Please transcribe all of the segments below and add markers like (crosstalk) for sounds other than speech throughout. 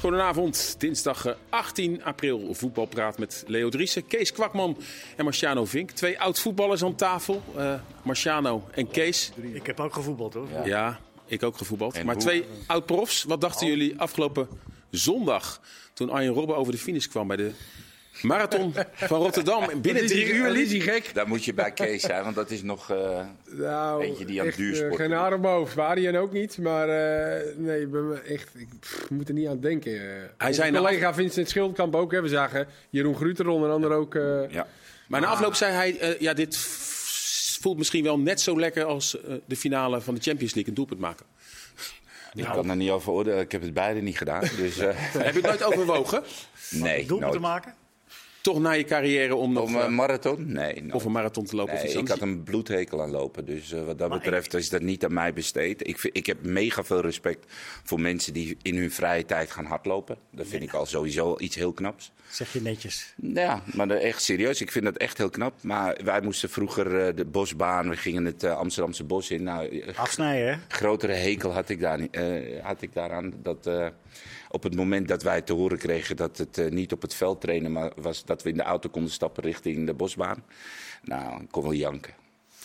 Goedenavond, dinsdag eh, 18 april. Voetbalpraat met Leo Driessen, Kees Kwakman en Marciano Vink. Twee oud-voetballers aan tafel, eh, Marciano en Kees. Ik heb ook gevoetbald hoor. Ja, ik ook gevoetbald. En maar hoe- twee oud-profs. Wat dachten jullie afgelopen zondag toen Arjen Robben over de finish kwam bij de marathon van Rotterdam? (laughs) Binnen drie uur liep is hij gek. Daar moet je bij Kees zijn, want dat is nog... eh, Nou, Eentje die aan het duursport eh, geen doet. haar op mijn hoofd. Varian ook niet. Maar eh, nee, ik ben me echt, ik pff, moet er niet aan denken. Hij na collega Vincent Schildkamp ook. Hè. We zagen Jeroen Gruter onder andere ook. eh, ja. Maar na afloop zei hij, ja, dit voelt misschien wel net zo lekker als de finale van de Champions League, een doelpunt maken. (laughs) Ik kan er niet over oordelen, ik heb het beide niet gedaan. Dus eh, (laughs) Heb je het nooit overwogen? nee, Doelpunt nooit. te maken? Toch na je carrière om nog Om een eh, marathon? Nee, nooit. of een marathon te lopen? of Nee, iets ik had een bloedhekel aan lopen. Dus eh, wat dat Maar betreft is dat niet aan mij besteed. Ik, vind- ik heb mega veel respect voor mensen die in hun vrije tijd gaan hardlopen. Dat vind ik al sowieso iets heel knaps. Zeg je netjes. Ja, maar echt serieus. Ik vind dat echt heel knap. Maar wij moesten vroeger eh, de bosbaan, we gingen het Amsterdamse bos in. Nou, Afsnijden hè? grotere hekel had ik, daar, niet- eh, had ik daaraan. Dat eh, op het moment dat wij te horen kregen dat het niet op het veld trainen, maar was dat we in de auto konden stappen richting de bosbaan. Nou, ik kon wel janken.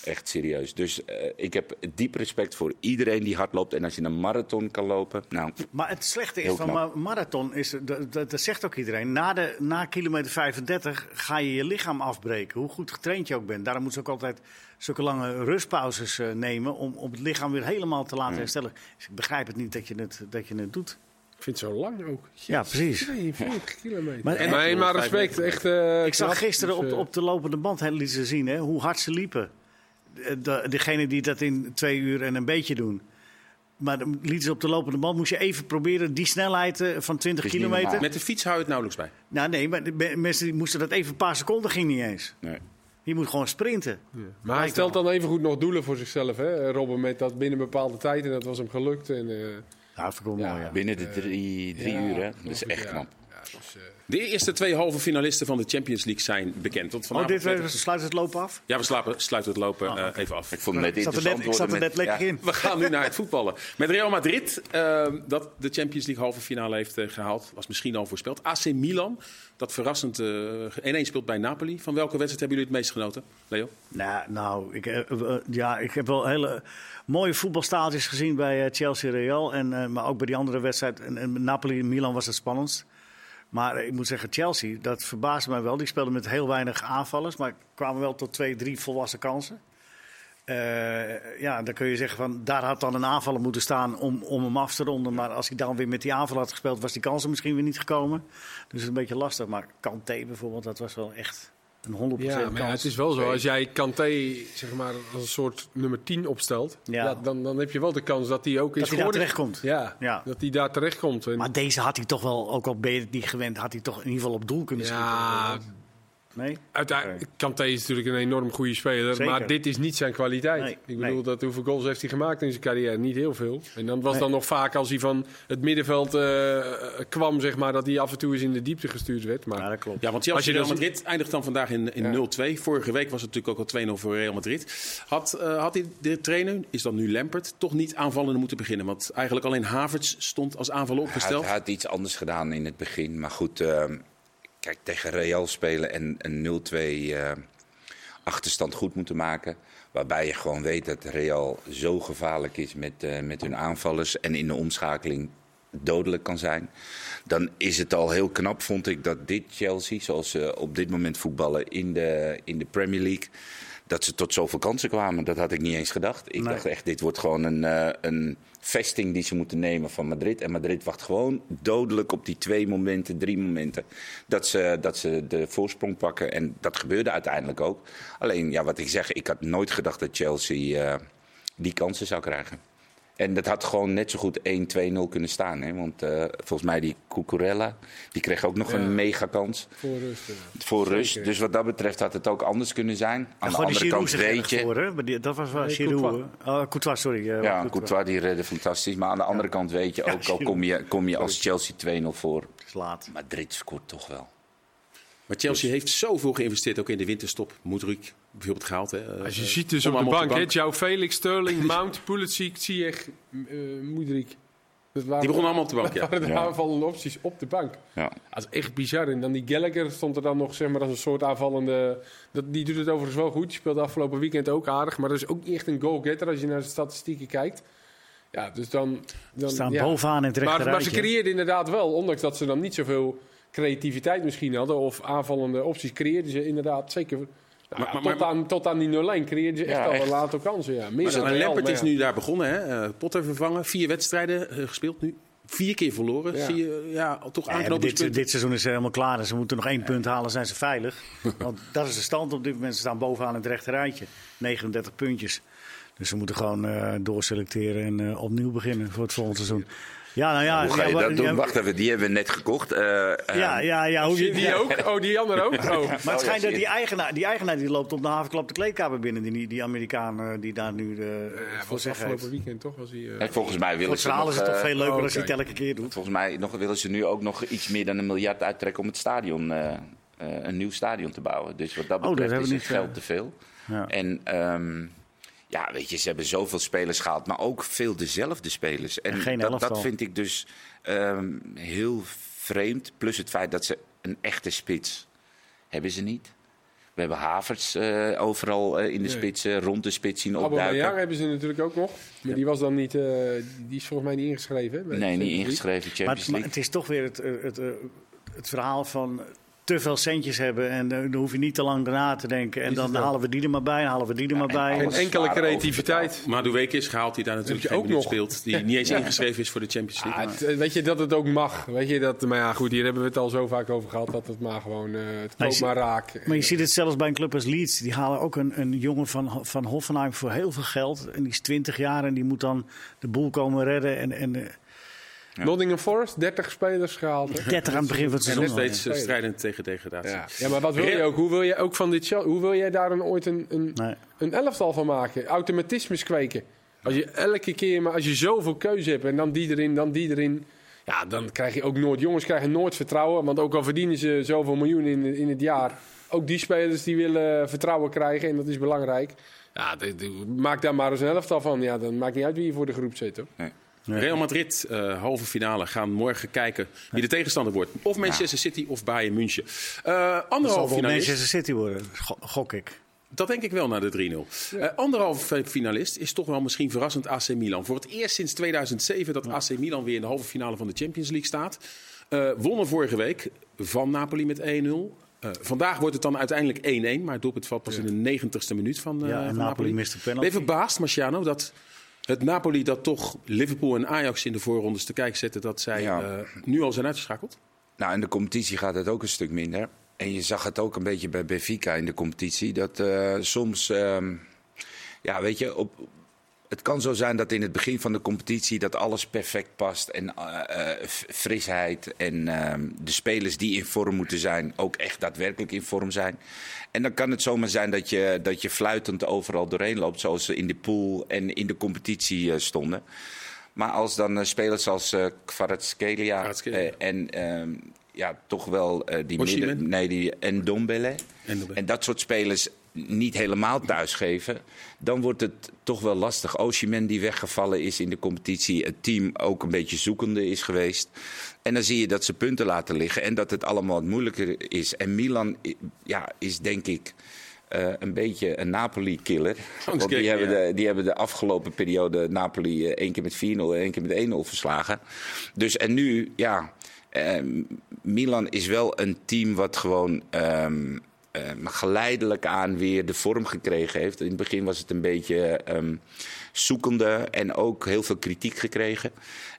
Echt serieus. Dus eh, ik heb diep respect voor iedereen die hard loopt. En als je een marathon kan lopen, nou, Maar het slechte is van knap. ma- marathon, is, dat, dat, dat zegt ook iedereen. Na, de, na kilometer 35 ga je je lichaam afbreken. Hoe goed getraind je ook bent. Daarom moeten ze ook altijd zulke lange rustpauzes eh, nemen. Om, om het lichaam weer helemaal te laten herstellen. Dus ik begrijp het niet dat je het, dat je het doet. Ik vind het zo lang ook. Ja, precies. 42 kilometer. Maar- Maar, nee, maar respect. Echt, eh, Ik zag gisteren op, Dus, de- eh, op de lopende band hè, lieten ze zien hè, hoe hard ze liepen. De, de- degene die dat in twee uur en een beetje doen. Maar dan lieten ze op de lopende band. Moest je even proberen die snelheid eh, van 20 Is niet kilometer. Met de fiets hou je het nauwelijks bij. Nou nee, maar de me- mensen die moesten dat even een paar seconden ging niet eens. nee. Je moet gewoon sprinten. maar hij stelt dan even goed nog doelen voor zichzelf. Hè? Robben met dat binnen een bepaalde tijd. En dat was hem gelukt. En, eh, Ja, dat vind ik wel mooi. Ja. binnen de drie, drie ja, uur, hè? Dat is echt ja. knap. Dus, eh, De eerste twee halve finalisten van de Champions League zijn bekend. Tot Oh, dit werd we het- sluiten het lopen af? Ja, we slapen, sluiten het lopen Oh, eh, even af. Ik vond het net Ik zat er interessant net, ik zat er net met- lekker ja. in. We gaan nu naar het voetballen. Met Real Madrid, eh, dat de Champions League halve finale heeft eh, gehaald, was misschien al voorspeld. AC Milan, dat verrassend eh 1-1 speelt bij Napoli. Van welke wedstrijd hebben jullie het meest genoten, Leo? Nou, nou ik, eh, eh, ja, ik heb wel hele mooie voetbalstaaltjes gezien bij eh, Chelsea Real. En, eh, maar ook bij die andere wedstrijd. En, en Napoli en Milan was het spannendst. Maar ik moet zeggen, Chelsea, dat verbaasde mij wel. Die speelden met heel weinig aanvallers. Maar kwamen wel tot twee, drie volwassen kansen. Eh, ja, dan kun je zeggen van daar had dan een aanvaller moeten staan om, om hem af te ronden. Maar als hij dan weer met die aanval had gespeeld, was die kans er misschien weer niet gekomen. Dus het is een beetje lastig. Maar Kanté bijvoorbeeld, dat was wel echt een 100% ja, maar ja, het is wel zo. Als jij Kanté zeg maar, als een soort nummer 10 opstelt. Ja. Dan, dan heb je wel de kans dat hij ook is Dat hij daar terechtkomt. Ja, Ja. dat hij daar terechtkomt. En, Maar deze had hij toch wel, ook al ben je het niet gewend, had hij toch in ieder geval op doel kunnen ja, schieten. Nee? Uiteindelijk, Kanté is natuurlijk een enorm goede speler, Zeker. maar dit is niet zijn kwaliteit. Nee, ik bedoel, nee. dat, hoeveel goals heeft hij gemaakt in zijn carrière? Niet heel veel. En dan was Nee. dan nog vaak als hij van het middenveld eh, kwam, zeg maar, dat hij af en toe eens in de diepte gestuurd werd. Maar Ja, dat klopt. Ja, want Als Chelsea je Real Madrid eindigt dan vandaag in, in Ja. 0-2. Vorige week was het natuurlijk ook al 2-0 voor Real Madrid. Had, eh, had hij de trainer, is dan nu Lampert, toch niet aanvallende moeten beginnen? Want eigenlijk alleen Havertz stond als aanvaller Hij had, opgesteld. hij had iets anders gedaan in het begin. Maar goed, ehm, kijk, tegen Real spelen en een 0-2 eh, achterstand goed moeten maken. Waarbij je gewoon weet dat Real zo gevaarlijk is met, eh, met hun aanvallers. En in de omschakeling dodelijk kan zijn. Dan is het al heel knap, vond ik, dat dit Chelsea, zoals ze op dit moment voetballen in de, in de Premier League. Dat ze tot zoveel kansen kwamen, dat had ik niet eens gedacht. Ik Nee. dacht echt, dit wordt gewoon een, eh, een vesting die ze moeten nemen van Madrid. En Madrid wacht gewoon dodelijk op die twee momenten, drie momenten. Dat ze, dat ze de voorsprong pakken. En dat gebeurde uiteindelijk ook. Alleen, ja, wat ik zeg, ik had nooit gedacht dat Chelsea eh, die kansen zou krijgen. En dat had gewoon net zo goed 1-2-0 kunnen staan. Hè? Want eh, volgens mij die Cucurella, die kreeg ook nog Ja. een mega kans voor rust. voor rust. Dus wat dat betreft had het ook anders kunnen zijn. Aan de andere kant weet je... voor, hè? Maar die- Dat was wel Nee, Giroud. Courtois. Oh, Courtois, sorry. Ja, Courtois. Courtois die redde fantastisch. Maar aan de andere kant weet je Ja, ook, al kom je, kom je als Chelsea 2-0 voor. Het is laat. Madrid scoort toch wel. Maar Chelsea heeft zoveel geïnvesteerd, ook in de winterstop. Moedrik bijvoorbeeld gehaald. Hè. Als je Eh, ziet dus op de bank, hè, João Felix, Sterling, (laughs) Mount, Pulisic, Ziyech, uh. Dat waren, Die begonnen allemaal op de bank, (laughs) ja. dat waren de Ja. aanvallende opties op de bank. Ja. Dat is echt bizar. En dan die Gallagher stond er dan nog zeg maar, als een soort aanvallende... Dat, die doet het overigens wel goed. Die speelde afgelopen weekend ook aardig. Maar dat is ook niet echt een goal-getter als je naar de statistieken kijkt. Ja, dus dan... dan Staan ja. bovenaan in het maar, maar ze creëerden inderdaad wel, ondanks dat ze dan niet zoveel creativiteit misschien hadden... of aanvallende opties, creëerden ze inderdaad zeker... nou Maar- ja, maar- tot, aan, tot aan die 0-1 creëerden ze echt Ja, al een aantal kansen. Ja. Meer Maar, maar Lampert is nu daar begonnen, hè? Eh, Potter vervangen, vier wedstrijden eh, gespeeld nu. Vier keer verloren. Ja. Zie je ja, toch Ja, maar dit, dit seizoen is helemaal klaar. En ze moeten nog één punt halen, zijn ze veilig. (laughs) Want dat is de stand op dit moment. Ze staan bovenaan in het rechte rijtje. 39 puntjes. Dus ze moeten gewoon eh, doorselecteren en eh, opnieuw beginnen voor het volgende seizoen. Ja, nou ja. Hoe ga je ja, dat doen? ja, Wacht even, die hebben we net gekocht. Eh, eh, Ja, ja, ja. Hoe Die, je, ook? Oh, die andere ook? Oh. Maar het schijnt dat die eigenaar, die eigenaar die loopt op de havenklap de kleedkamer binnen. Die, die Amerikaan eh, die daar nu de, Ja, voor zich afgelopen heeft. weekend toch? Was hij, eh, en volgens mij willen het ze nog, is het toch veel leuker oh, als hij oké. het elke keer doet. Volgens mij nog, willen ze nu ook nog iets meer dan een miljard uittrekken om het stadion, eh, eh, een nieuw stadion te bouwen. Dus wat dat Oh, dat betreft is het niet, geld te veel. Ja. En ehm, ja, weet je, ze hebben zoveel spelers gehaald, maar ook veel dezelfde spelers. En En geen dat, vind ik dus ehm, heel vreemd. Plus het feit dat ze een echte spits hebben ze niet. We hebben Havertz eh, overal eh, in de Nee. spits, rond de spits zien Aubameyang opduiken. hebben ze natuurlijk ook nog. Maar die was dan niet... eh, die is volgens mij niet ingeschreven. hè, Nee, niet Champions League. ingeschreven Maar, Champions het- maar League. het is toch weer het, het, het verhaal van te veel centjes hebben. En eh, dan hoef je niet te lang na te denken. En dan halen we die er maar bij, en halen we die er maar en bij. Geen enkele creativiteit. Maar Madueke is gehaald die daar natuurlijk ook nog? speelt. Die niet eens (laughs) ingeschreven is voor de Champions League. Ah, het- eh, weet je dat het ook mag? Weet je dat, maar ja, goed, hier hebben we het al zo vaak over gehad. Dat het maar gewoon. eh het koopt je maar raak. Maar je ziet het zelfs bij een club als Leeds. Die halen ook een, een jongen van, van Hoffenheim voor heel veel geld. En die is 20 jaar en die moet dan de boel komen redden. En, en Nottingham Forest, 30 spelers gehaald. hè? 30 aan het begin van het En seizoen. nog al, ja. steeds eh, strijdend tegen degradatie. Ja. ja, maar wat wil je ook? Hoe wil je ook van dit? Hoe wil jij daar een, ooit een, een, Nee. een elftal van maken? Automatismes kweken. Als je elke keer, maar als je zoveel keuze hebt en dan die erin, dan die erin. Ja, dan krijg je ook nooit. Jongens krijgen nooit vertrouwen. Want ook al verdienen ze zoveel miljoen in, in het jaar. Ook die spelers die willen vertrouwen krijgen. En dat is belangrijk. Ja, de- de- maak daar maar eens een elftal van. Ja, dan maakt niet uit wie je voor de groep zit. Hoor. Real Madrid, eh, halve finale, gaan morgen kijken wie de tegenstander wordt. Of Manchester City of Bayern München. Zal wel finalist. Manchester City worden, go- gok ik. Dat denk ik wel na de 3-0. Eh, anderhalf finalist is toch wel misschien verrassend AC Milan. Voor het eerst sinds 2007 dat AC Milan weer in de halve finale van de Champions League staat. Wonnen vorige week van Napoli met 1-0. Eh, vandaag wordt het dan uiteindelijk 1-1, maar het doelpunt valt pas in de 90ste minuut van, eh, Ja, van Napoli Napoli. penalty. Ben je verbaasd, Marciano, dat het Napoli dat toch Liverpool en Ajax in de voorrondes te kijken zette, dat zij Ja. eh, nu al zijn uitgeschakeld? Nou, in de competitie gaat het ook een stuk minder. En je zag het ook een beetje bij Benfica in de competitie. Dat eh, soms, ehm, ja, weet je, op, het kan zo zijn dat in het begin van de competitie dat alles perfect past. En eh, eh, frisheid en ehm, de spelers die in vorm moeten zijn ook echt daadwerkelijk in vorm zijn. En dan kan het zomaar zijn dat je, dat je fluitend overal doorheen loopt, zoals ze in de pool en in de competitie eh, stonden. Maar als dan spelers als eh Kvaratskhelia en ehm, ja, toch wel die midden, nee, die en Dombele En Dombele. en dat soort spelers niet helemaal thuisgeven, dan wordt het toch wel lastig. Osimhen die weggevallen is in de competitie, het team ook een beetje zoekende is geweest. En dan zie je dat ze punten laten liggen en dat het allemaal wat moeilijker is. En Milan ja, is denk ik eh, een beetje een Napoli-killer. (laughs) Want die hebben, de, die hebben de afgelopen periode Napoli eh, één keer met 4-0 en één keer met 1-0 verslagen. Dus en nu, ja, eh, Milan is wel een team wat gewoon eh, geleidelijk aan weer de vorm gekregen heeft. In het begin was het een beetje ehm, zoekende en ook heel veel kritiek gekregen.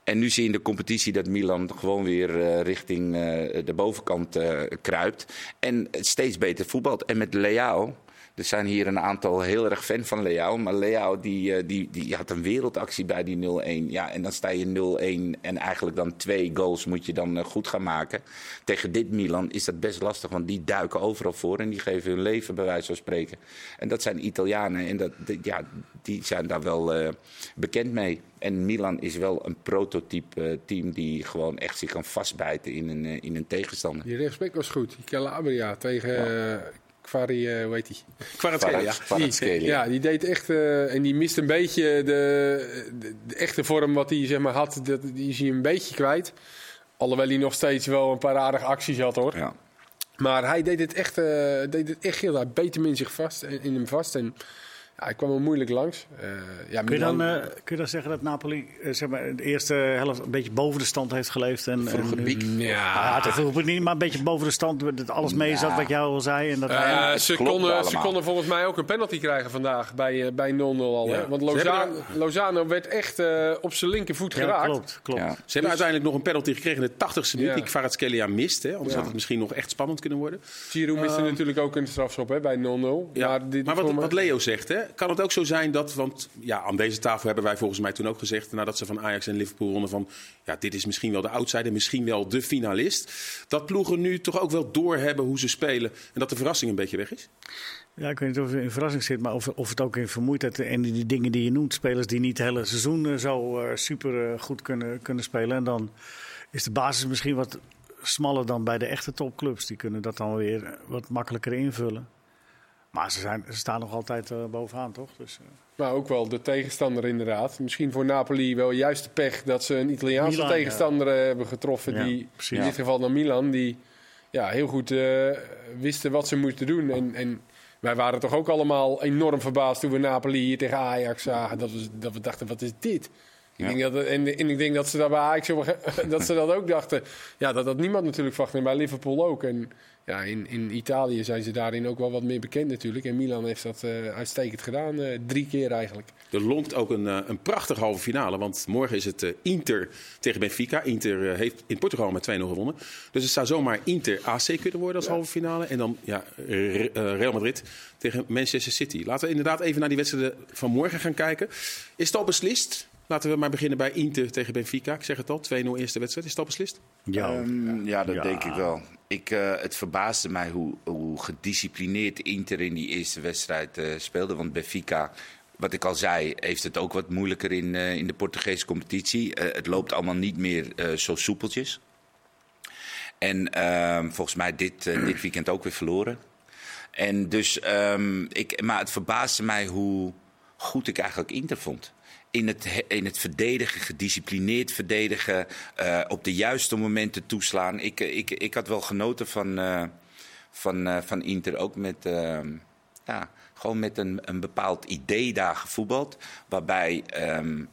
En nu zie je in de competitie dat Milan gewoon weer eh, richting eh, de bovenkant kruipt. En steeds beter voetbalt. En met Leao. Er zijn hier een aantal heel erg fan van Leao. Maar Leao die, eh, die, die had een wereldactie bij die 0-1. Ja, en dan sta je 0-1 en eigenlijk dan twee goals moet je dan eh, goed gaan maken. Tegen dit Milan is dat best lastig, want die duiken overal voor. En die geven hun leven bij wijze van spreken. En dat zijn Italianen en dat, die- ja, die zijn daar wel eh, bekend mee. En Milan is wel een prototype team die gewoon echt zich kan vastbijten in een, in een tegenstander. Die rechtsback was goed. Die Calabria tegen Kvari, eh, hoe heet die? Kvaratskhelia, ja. Kvaratskhelia. Ja, die deed echt. eh, en die mist een beetje de, de, de echte vorm wat hij zeg maar, had. Dat, die is hij een beetje kwijt. Alhoewel hij nog steeds wel een paar aardige acties had hoor. Ja. Maar hij deed het echt, eh, deed het echt heel. Hij beet hem in, zich vast, in hem vast. En ja, hij kwam er moeilijk langs. Eh, ja, Kun je, dan, eh, kun je dan zeggen dat Napoli eh, zeg maar, de eerste helft een beetje boven de stand heeft geleefd? En, Vroege en, piek. Ja, het vroeg niet, maar een beetje boven de stand. Dat alles mee zat Ja. wat jou al zei. En dat Eh, Ja, ze, konden, ze allemaal. konden volgens mij ook een penalty krijgen vandaag bij, bij 0-0 al. Ja. Hè? Want Lozano, Lozano werd echt eh, op zijn linkervoet ja, geraakt. klopt. klopt. Ja. Ze hebben uiteindelijk nog een penalty gekregen in de 80ste minuut. Ja. Die Kvaratskhelia mist. Hè? Anders Ja. had het misschien nog echt spannend kunnen worden. Giroud miste Ehm, natuurlijk ook een strafschop hè, bij 0-0. Ja. Maar, dit, maar wat, wat Leo zegt, hè, kan het ook zo zijn dat... Want ja, aan deze tafel hebben wij volgens mij toen ook gezegd... nadat ze van Ajax en Liverpool wonnen van... ja, dit is misschien wel de outsider, misschien wel de finalist. Dat ploegen nu toch ook wel doorhebben hoe ze spelen... en dat de verrassing een beetje weg is? Ja, ik weet niet of het in verrassing zit, maar of, of het ook in vermoeidheid en die, dingen die je noemt, spelers die niet het hele seizoen eh, zo eh, super eh, goed kunnen, kunnen spelen. En dan is de basis misschien wat smaller dan bij de echte topclubs. Die kunnen dat dan weer wat makkelijker invullen. Maar ze, zijn, ze staan nog altijd eh, bovenaan, toch? Dus, eh, Maar ook wel de tegenstander inderdaad. Misschien voor Napoli wel juist de pech dat ze een Italiaanse Milan, tegenstander eh, hebben getroffen. Ja, die, precies. in dit geval dan Milan, die ja, heel goed eh, wisten wat ze moesten doen. En, en wij waren toch ook allemaal enorm verbaasd toen we Napoli hier tegen Ajax zagen. Dat we, dat we dachten, wat is dit? Ik denk dat, en, en ik denk dat ze dat bij Ajax (laughs) dat ze dat ook dachten. Ja, dat had niemand natuurlijk verwacht. En bij Liverpool ook. En ja, in, in Italië zijn ze daarin ook wel wat meer bekend natuurlijk. En Milan heeft dat eh, uitstekend gedaan. eh, drie keer eigenlijk. Er lonkt ook een, eh, een prachtige halve finale. Want morgen is het Inter tegen Benfica. Inter heeft in Portugal met 2-0 gewonnen. Dus het zou zomaar Inter-AC kunnen worden als halve finale. En dan ja, Re- Real Madrid tegen Manchester City. Laten we inderdaad even naar die wedstrijden van morgen gaan kijken. Is het al beslist? Laten we maar beginnen bij Inter tegen Benfica. Ik zeg het al, 2-0 eerste wedstrijd. Is al beslist? ja, Ehm, ja, dat Ja. denk ik wel. Ik, eh, het verbaasde mij hoe, hoe gedisciplineerd Inter in die eerste wedstrijd eh, speelde. Want Benfica, wat ik al zei, heeft het ook wat moeilijker in, eh, in de Portugese competitie. Eh, het loopt allemaal niet meer eh, zo soepeltjes. En ehm, volgens mij dit, dit weekend ook weer verloren. En dus, ehm, ik, maar het verbaasde mij hoe goed ik eigenlijk Inter vond. In het, he- in het verdedigen, gedisciplineerd verdedigen, eh, op de juiste momenten toeslaan. Ik, eh, ik, ik had wel genoten van, eh, van, van Inter, ook met, ja, gewoon met een, een bepaald idee daar gevoetbald. Waarbij ehm,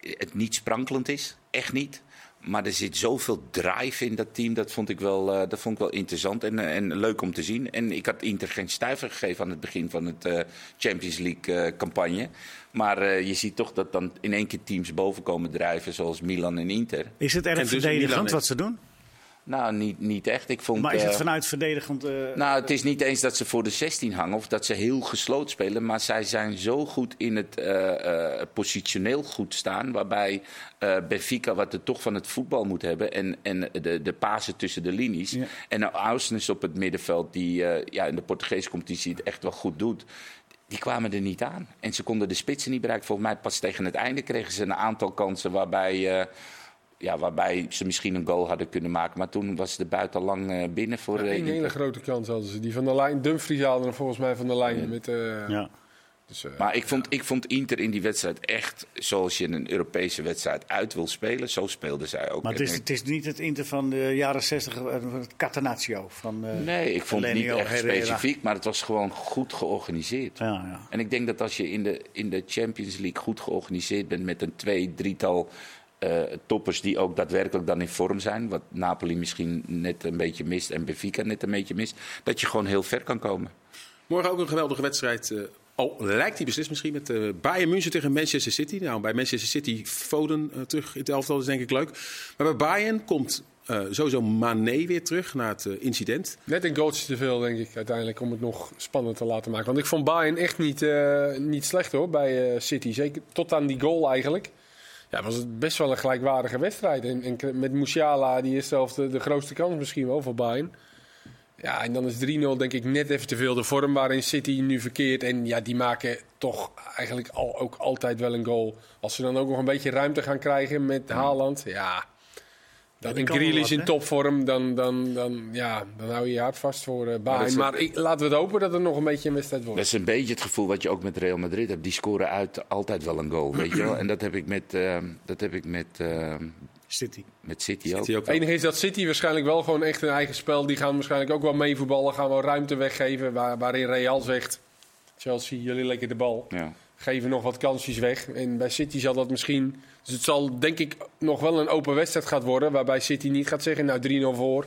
het niet sprankelend is, echt niet. Maar er zit zoveel drive in dat team. Dat vond ik wel, eh, dat vond ik wel interessant en, eh, en leuk om te zien. En ik had Inter geen stuiver gegeven aan het begin van het eh, Champions League eh, campagne. Maar eh, je ziet toch dat dan in één keer teams boven komen drijven, zoals Milan en Inter. is het erg dus verdedigend wat ze doen? Nou, niet, niet echt. Ik vond, Maar is het eh, vanuit verdedigend... eh, nou, het is niet eens dat ze voor de 16 hangen of dat ze heel gesloten spelen. Maar zij zijn zo goed in het eh, eh, positioneel goed staan. Waarbij eh, Benfica wat er toch van het voetbal moet hebben. En, en de, de pasen tussen de linies. Ja. En nou Ausnes op het middenveld die eh, ja, in de Portugese competitie het echt wel goed doet. Die kwamen er niet aan. En ze konden de spitsen niet bereiken. Volgens mij pas tegen het einde kregen ze een aantal kansen waarbij... eh, ja, waarbij ze misschien een goal hadden kunnen maken. Maar toen was de buiten al lang eh, binnen voor... eh, Een Inter. hele grote kans hadden ze. Die van de lijn. Dumfries haalde er volgens mij van de lijn. Met, eh, ja. dus, eh, Maar ik vond, ik vond Inter in die wedstrijd echt zoals je een Europese wedstrijd uit wil spelen. Zo speelden zij ook. Maar het is, het is niet het Inter van de jaren 60, eh, het Catenaccio. Van, eh, nee, ik vond het niet echt Herrera. specifiek, maar het was gewoon goed georganiseerd. Ja, ja. En ik denk dat als je in de, in de Champions League goed georganiseerd bent met een twee, drietal eh, toppers die ook daadwerkelijk dan in vorm zijn, wat Napoli misschien net een beetje mist en Benfica net een beetje mist, dat je gewoon heel ver kan komen. Morgen ook een geweldige wedstrijd. eh, al lijkt die beslist misschien met eh Bayern München tegen Manchester City. Nou, bij Manchester City Foden terug in het elftal is denk ik leuk. Maar bij Bayern komt eh, sowieso Mané weer terug na het incident. Net een goaltje te veel, denk ik, uiteindelijk, om het nog spannend te laten maken. Want ik vond Bayern echt niet, eh, niet slecht hoor, bij eh, City. Zeker tot aan die goal eigenlijk. Ja, was het best wel een gelijkwaardige wedstrijd. En, en met Musiala, die is zelf de, de grootste kans misschien wel voor Bayern. Ja, en dan is 3-0 denk ik net even te veel de vorm waarin City nu verkeert. En ja, die maken toch eigenlijk al, ook altijd wel een goal. Als ze dan ook nog een beetje ruimte gaan krijgen met Haaland, ja... Dan die in kan wel Grealish wat, in topvorm, dan, dan, dan, ja, dan hou je je hart vast voor Bayern. dat Maar, is- ik, laten we het hopen dat het nog een beetje een wedstrijd wordt. Dat is een beetje het gevoel wat je ook met Real Madrid hebt. Die scoren uit altijd wel een goal, weet je wel. En dat heb ik met, ehm, dat heb ik met, ehm, City. met City ook. Het enige is dat City waarschijnlijk wel gewoon echt een eigen spel. Die gaan waarschijnlijk ook wel meevoetballen, gaan wel ruimte weggeven. Waar, waarin Real zegt, Chelsea, jullie lekker de bal. Ja. Geven nog wat kansjes weg. En bij City zal dat misschien... Dus het zal denk ik nog wel een open wedstrijd gaat worden. Waarbij City niet gaat zeggen, nou 3-0 voor.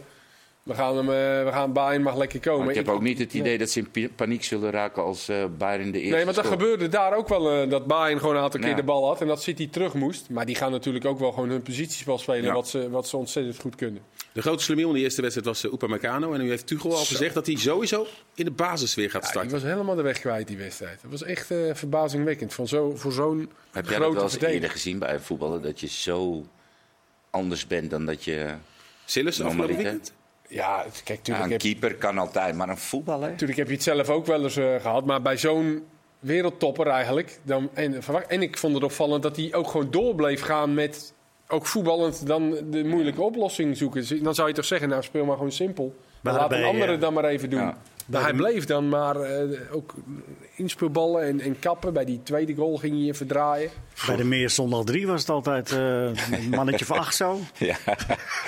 We gaan hem, eh, we gaan Bayern mag lekker komen. Maar ik heb ook niet het idee dat ze in paniek zullen raken als eh Bayern de eerste Nee, want dat gebeurde daar ook wel. eh, dat Bayern gewoon een aantal keer Ja. de bal had. En dat City terug moest. Maar die gaan natuurlijk ook wel gewoon hun positiespel spelen. Ja. Wat, ze, wat ze ontzettend goed kunnen. De grote slemiel in de eerste wedstrijd was uh, Upamecano. En nu heeft Tuchel al gezegd dat hij sowieso in de basis weer gaat Ja, die starten. was helemaal de weg kwijt, die wedstrijd. Dat was echt eh, verbazingwekkend. Van zo, voor zo'n Heb jij dat grote wel eens eerder gezien bij voetballen? Dat je zo anders bent dan dat je... Sillis afgelopen weekend? Ja, kijk, Ja, natuurlijk, een heb, keeper kan altijd, maar een voetballer... natuurlijk heb je het zelf ook wel eens eh, gehad. Maar bij zo'n wereldtopper eigenlijk. Dan, en, ik vond het opvallend dat hij ook gewoon door bleef gaan met... Ook voetballend dan de moeilijke oplossing zoeken. Dus Dan zou je toch zeggen, nou speel maar gewoon simpel. Bij- laat een ander eh, dan maar even doen. ja. Maar hij bleef dan maar eh, ook inspeelballen en, en kappen. Bij die tweede goal ging hij even draaien. Bij de Meer zondag 3 was het altijd eh, een mannetje van acht zo. (laughs) Ja,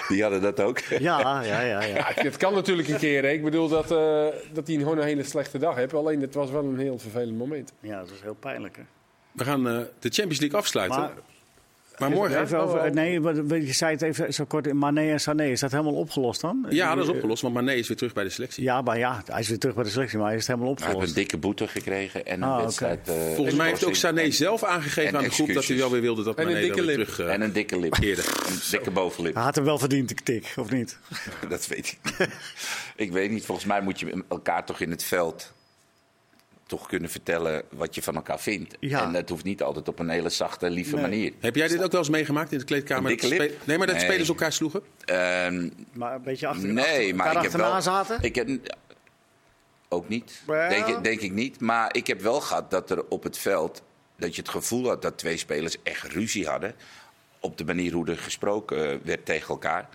die hadden dat ook. Ja, ja, ja. ja. Ja, het, kan natuurlijk een keer. Hè. Ik bedoel dat, eh, dat hij gewoon een hele slechte dag heeft. Alleen het was wel een heel vervelend moment. Ja, dat is heel pijnlijk. Hè? We gaan eh, de Champions League afsluiten. Maar Maar, morgen... even over, nee, je zei het even zo kort. Mané en Sané, is dat helemaal opgelost dan? Ja, dat is opgelost, want Mané is weer terug bij de selectie. Ja, maar ja, hij is weer terug bij de selectie, maar hij is het helemaal Hij heeft opgelost. een dikke boete gekregen en een Ah, wedstrijd... eh, Volgens mij heeft ook Sané en- zelf aangegeven en aan de groep dat hij wel weer wilde dat En een Mané dan weer lip. terug... eh, En een dikke lip. Eerder. (laughs) Een dikke bovenlip. Hij had hem wel verdiend, de tik, of niet? (laughs) Dat weet ik niet. ik weet niet. Volgens mij moet je elkaar toch in het veld toch kunnen vertellen wat je van elkaar vindt. Ja. En dat hoeft niet altijd op een hele zachte, lieve manier. Heb jij dit ook wel eens meegemaakt in de kleedkamer? Nee, maar dat Nee. spelers elkaar sloegen? Ehm, Maar een beetje achter, nee, achter, maar ik heb wel... zaten? Ik heb, ook niet. Denk, ik- denk ik niet. Maar ik heb wel gehad dat er op het veld... dat je het gevoel had dat twee spelers echt ruzie hadden... op de manier hoe er gesproken werd tegen elkaar.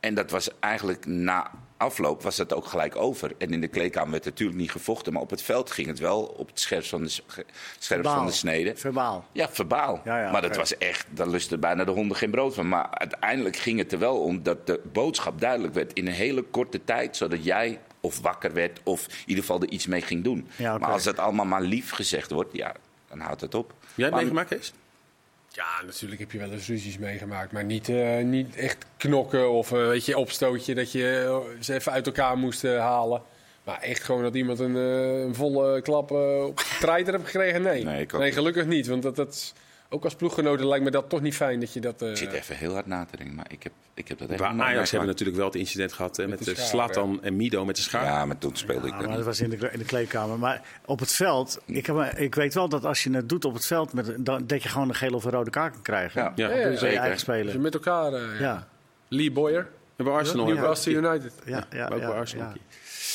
En dat was eigenlijk na afloop was dat ook gelijk over. En in de kleedkamer werd natuurlijk niet gevochten... maar op het veld ging het wel op het scherpst van de, s- ge- scherpst van de snede. Verbaal. Ja, verbaal. Ja, ja, maar dat was echt, daar lustte bijna de honden geen brood van. Maar uiteindelijk ging het er wel om dat de boodschap duidelijk werd in een hele korte tijd, zodat jij of wakker werd of in ieder geval er iets mee ging doen. Ja. Maar als dat allemaal maar lief gezegd wordt, ja, dan houdt het op. Jij hebt meegemaakt, Kees? Ja, natuurlijk heb je wel eens ruzies meegemaakt. Maar niet, eh, niet echt knokken of eh, weet je, opstootje dat je eh, ze even uit elkaar moest halen. Maar echt gewoon dat iemand een, een volle klap op de treiter heeft gekregen? Nee. Nee, niet. gelukkig niet. Want dat, dat, is- ook als ploeggenoten lijkt me dat toch niet fijn dat je dat... eh, Ik zit even heel hard na te denken, maar ik heb, ik heb dat Bij even nooit Ajax hebben meegemaakt. natuurlijk wel het incident gehad hè, met, de schaar, Slatan en Mido met de schaar. Ja, maar toen speelde ik Ja, dat maar dat was in de, in de kleedkamer. Maar op het veld, ik, heb, ik weet wel dat als je het doet op het veld, met, dan, dat je gewoon een gele of een rode kaart kan krijgen. Ja. Ja. Ja, Dus ja, je zeker. spelen. je met elkaar... eh, ja. Ja, Lee Boyer, En bij Arsenal. we- Newcastle United. ja, ja. ook bij ja, Arsenal.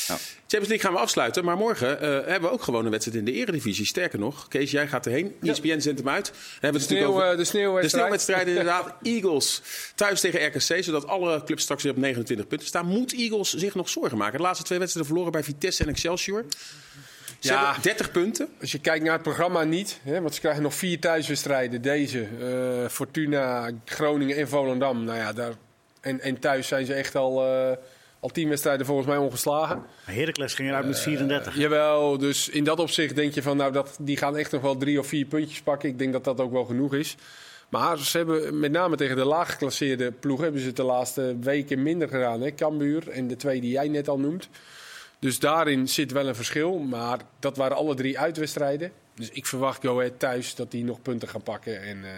ja. Champions League gaan we afsluiten, maar morgen eh, hebben we ook gewoon een wedstrijd in de Eredivisie. Sterker nog, Kees, jij gaat erheen. ESPN zendt hem uit. Dan hebben we het natuurlijk Sneeuw, over eh, de sneeuwwedstrijd. de sneeuwwedstrijd inderdaad. (laughs) Eagles thuis tegen RKC, zodat alle clubs straks weer op 29 punten staan. Moet Eagles zich nog zorgen maken? De laatste twee wedstrijden verloren bij Vitesse en Excelsior. Ze Ja. hebben 30 punten. Als je kijkt naar het programma niet, hè, want ze krijgen nog vier thuiswedstrijden. Deze, eh, Fortuna, Groningen en Volendam. Nou ja, daar, en, en thuis zijn ze echt al, eh, al tien wedstrijden volgens mij ongeslagen. Heracles ging eruit met 34. Jawel, dus in dat opzicht denk je van, nou, dat, die gaan echt nog wel drie of vier puntjes pakken. Ik denk dat dat ook wel genoeg is. Maar ze hebben met name tegen de laag geclasseerde ploeg hebben ze het de laatste weken minder gedaan. Hè? Cambuur en de twee die jij net al noemt. Dus daarin zit wel een verschil. Maar dat waren alle drie uitwedstrijden. Dus ik verwacht Go Ahead thuis dat die nog punten gaan pakken. En, eh,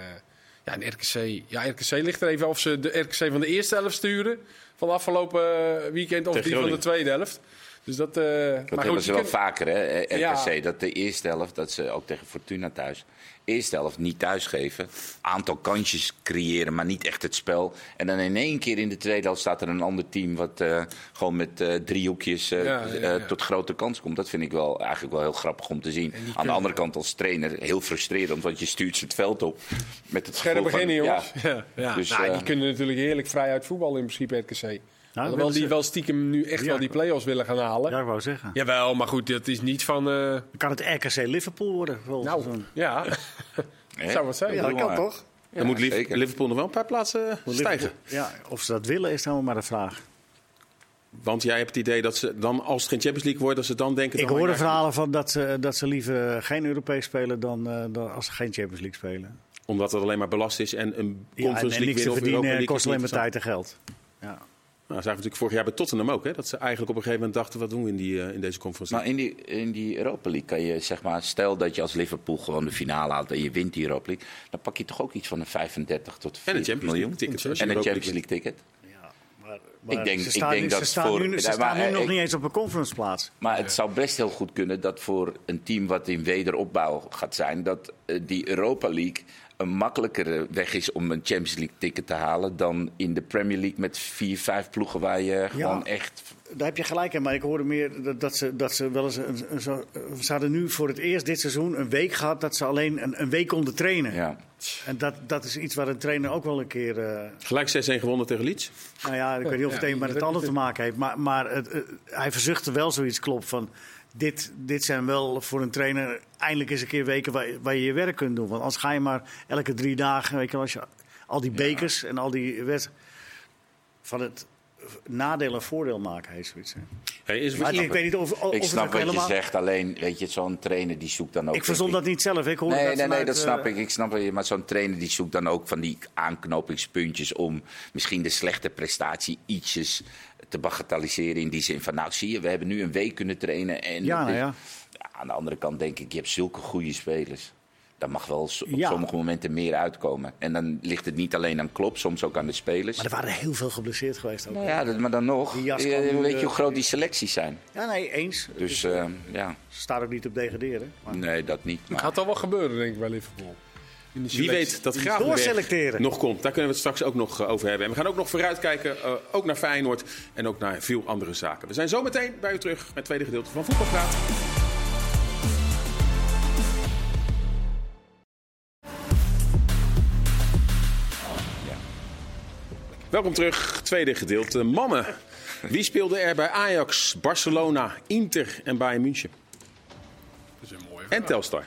ja, en RKC, ja, RKC ligt er even of ze de RKC van de eerste helft sturen. Van afgelopen eh, weekend of Tegen die van de tweede helft. Dus dat, eh, Dat maar hebben goed, ze wel vaker, hè, RKC. Ja. Dat de eerste helft, dat ze ook tegen Fortuna thuis... eerste helft niet thuisgeven. Aantal kansjes creëren, maar niet echt het spel. En dan in één keer in de tweede helft staat er een ander team... wat eh, gewoon met drie hoekjes eh, Ja, ja, eh, ja. tot grote kans komt. Dat vind ik wel, eigenlijk wel heel grappig om te zien. Aan de andere kant als trainer heel frustrerend... want je stuurt ze het veld op met het Scherp beginnen, jongens. Ja, (laughs) Ja. Ja. Dus, nou, die kunnen natuurlijk heerlijk vrij uit voetballen in principe, RKC. Alhoewel willen die ze- wel stiekem nu echt Ja. wel die play-offs willen gaan halen. Ja, ik wou zeggen. Jawel, maar goed, dat is niet van... eh, kan het RKC Liverpool worden. nou, seizoen. ja. (laughs) hè? Zou wat zijn. Ja, dat kan maar. toch? Dan moet zeker. Liverpool nog wel een paar plaatsen stijgen. Ja, of ze dat willen is dan maar de vraag. Want jij hebt het idee dat ze dan, als het geen Champions League wordt, dat ze dan denken... Ik hoorde ja, verhalen van dat ze, dat ze liever geen Europees spelen dan, eh, dan als ze geen Champions League spelen. Omdat het alleen maar belast is en een Ja, Conference en, en League niks te winnen of Europa verdienen kost alleen maar tijd en geld. Ja. Nou, dat zagen we natuurlijk vorig jaar bij Tottenham ook. Hè? Dat ze eigenlijk op een gegeven moment dachten, wat doen we in, die, eh, in deze Conference Maar League? in die, in die Europa League kan je, zeg maar, stel dat je als Liverpool gewoon de finale haalt en je wint die Europa League, dan pak je toch ook iets van een 35 tot En 40 een Champions miljoen. Ticket. En een Europa Champions League ticket. Ja, maar, maar Ik denk- ze ik staan, denk nu, dat ze staan voor- nu, ze staan maar, nu nog ik- niet eens op een conferenceplaats. Maar het zou best heel goed kunnen dat voor een team wat in wederopbouw gaat zijn, dat eh, die Europa League een makkelijkere weg is om een Champions League ticket te halen dan in de Premier League met vier, vijf ploegen waar je gewoon echt. Daar heb je gelijk in, maar ik hoorde meer dat, dat, ze, dat ze wel eens. Een, een, zo, ze hadden nu voor het eerst dit seizoen een week gehad dat ze alleen een, een week konden trainen. Ja. En dat, dat is iets waar een trainer ook wel een keer. eh, Gelijk 6-1 gewonnen tegen Leeds. nou ja, ik weet niet of het Ja, een met het ander te maken heeft. Maar, maar het, eh, hij verzuchtte wel zoiets klopt van. Dit, dit zijn wel voor een trainer eindelijk eens een keer weken waar, waar je je werk kunt doen. Want anders ga je maar elke drie dagen, weet je, wel, als je al die bekers en al die wedstrijden. van het nadeel en voordeel maken, heet zoiets. hè. Hey, is Maar ik weet niet of, of Ik het snap wat helemaal. je zegt, alleen weet je, zo'n trainer die zoekt dan ook. Ik verzon denk dat niet zelf. Ik hoorde Nee, dat nee, nee, vanuit, dat snap eh, ik. Ik snap het, maar zo'n trainer die zoekt dan ook van die aanknopingspuntjes om misschien de slechte prestatie ietsjes te bagatelliseren. In die zin van, nou zie je, we hebben nu een week kunnen trainen. En Ja, ja. Aan de andere kant denk ik, je hebt zulke goede spelers. Daar mag wel op Ja. sommige momenten meer uitkomen. En dan ligt het niet alleen aan Klopp, soms ook aan de spelers. Maar er waren heel veel geblesseerd geweest ook. Nou ja, dat- maar dan nog, eh, weet je hoe groot die selecties zijn. Ja, nee, eens. Dus eh, ja, Ze staan ook niet op degraderen. Maar... nee, dat niet. Het gaat al wel gebeuren, denk ik, bij Liverpool. Wie weet dat Gravenberg Doorselecteren. nog komt. Daar kunnen we het straks ook nog eh, over hebben. En we gaan ook nog vooruitkijken, eh, ook naar Feyenoord en ook naar veel andere zaken. We zijn zo meteen bij u terug met het tweede gedeelte van Voetbalpraat. Welkom terug, tweede gedeelte. Mannen, wie speelde er bij Ajax, Barcelona, Inter en Bayern München? Dat is een mooie En. Telstar.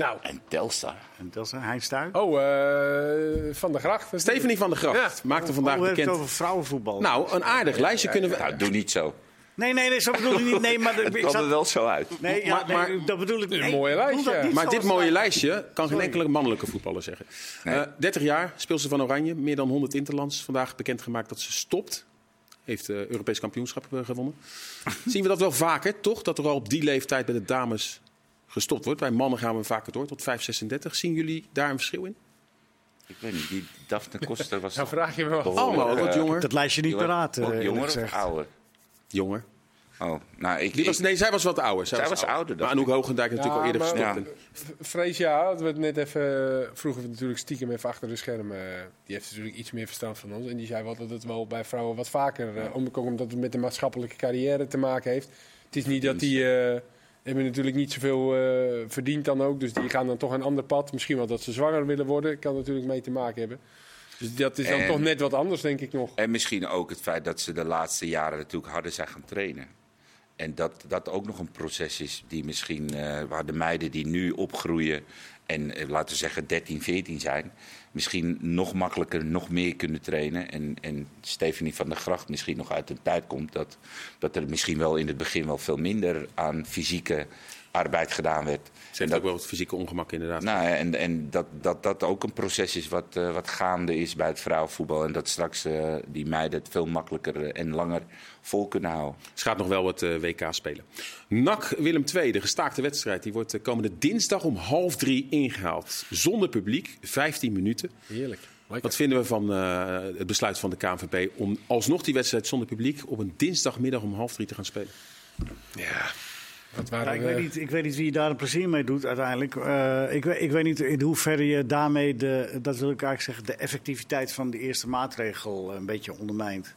Nou, En Telstar. En een Heinz Stuy. oh, eh, Van der Gracht. Stephanie van der Gracht Ja. maakte vandaag heeft het bekend. over vrouwenvoetbal? Nou, een aardig lijstje kunnen we. Nou, doe niet zo. nee, nee, nee, zo bedoel ik niet. Nee, maar (laughs) ik Het kwam zat- er wel zo uit. Nee, ja, Maar- nee, dat bedoel ik Een nee, mooie lijstje. niet Maar dit mooie het- lijstje kan geen enkele mannelijke voetballer zeggen. Nee. Eh, 30 jaar speelt ze van Oranje, meer dan 100 interlands. Vandaag bekendgemaakt dat ze stopt. Heeft de Europees kampioenschap eh, gewonnen. (laughs) Zien we dat wel vaker, toch? Dat er al op die leeftijd bij de dames gestopt wordt. Bij mannen gaan we vaker door, tot 5, 36. Zien jullie daar een verschil in? Ik weet niet, die Daphne Koster was (laughs) Nou, toch vraag je me wel. Allemaal wat eh, jonger. Dat lijstje niet jonger- paraat. eh, ook eerlijk jonger of ouder? Jonger. Oh, nou, ik, Die was, nee, zij was wat ouder. Zij was ouder, Maar dacht Anouk Hoogendijk natuurlijk Ja, al eerder maar- gestopt. Ja. Vrees, ja, we het net even. Vroegen we natuurlijk stiekem even achter de schermen. eh, Die heeft natuurlijk iets meer verstand van ons. En die zei wel dat het wel bij vrouwen wat vaker. eh, ook omdat het met de maatschappelijke carrière te maken heeft. Het is niet dat die. eh, hebben natuurlijk niet zoveel eh verdiend dan ook. Dus die gaan dan toch een ander pad. Misschien wel dat ze zwanger willen worden. Kan natuurlijk mee te maken hebben. Dus dat is dan En- toch net wat anders, denk ik nog. En misschien ook het feit dat ze de laatste jaren natuurlijk harder zijn gaan trainen. En dat dat ook nog een proces is die misschien, eh, waar de meiden die nu opgroeien en eh, laten we zeggen 13, 14 zijn, misschien nog makkelijker, nog meer kunnen trainen. En, en Stephanie van der Gracht misschien nog uit een tijd komt dat, dat er misschien wel in het begin wel veel minder aan fysieke arbeid gedaan werd. Ze heeft ook wel het fysieke ongemak inderdaad. Nou, ja, en en dat, dat dat ook een proces is wat, eh, wat gaande is bij het vrouwenvoetbal. En dat straks eh, die meiden het veel makkelijker eh, en langer vol kunnen houden. Ze gaat nog wel eh, WK spelen. NAC Willem II, de gestaakte wedstrijd, die wordt de komende dinsdag om half drie ingehaald. Zonder publiek, 15 minuten. Heerlijk. Lekker. Wat vinden we van eh, het besluit van de KNVB om alsnog die wedstrijd zonder publiek op een dinsdagmiddag om half drie te gaan spelen? Ja, Ja, ik, we- weet niet, ik weet niet wie daar een plezier mee doet uiteindelijk. Eh, ik, weet- ik weet niet in hoeverre je daarmee, de, dat wil ik eigenlijk zeggen, de effectiviteit van de eerste maatregel een beetje ondermijnt.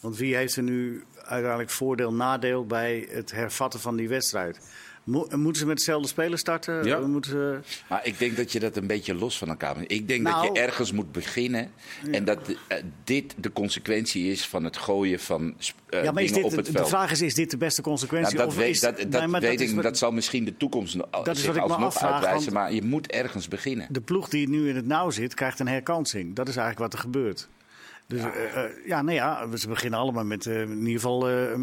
Want wie heeft er nu uiteindelijk voordeel, nadeel bij het hervatten van die wedstrijd? Mo- moeten ze met dezelfde spelers starten? Ja. Moeten. Maar ik denk dat je dat een beetje los van elkaar moet. Ik denk Nou- dat je ergens moet beginnen. En dat eh, dit de consequentie is van het gooien van sp- eh, ja, maar is dingen dit, op het de veld. vraag is, is dit de beste consequentie? Nou, dat of weet, is- dat, dat, Nee, maar weet ik, wat- dat zal misschien de toekomst no- is zich wat ik me alsnog afvraag, uitwijzen. Maar je moet ergens beginnen. De ploeg die nu in het nauw zit, krijgt een herkansing. Dat is eigenlijk wat er gebeurt. Dus ja, ja nou ja, ze beginnen allemaal met eh, in ieder geval eh,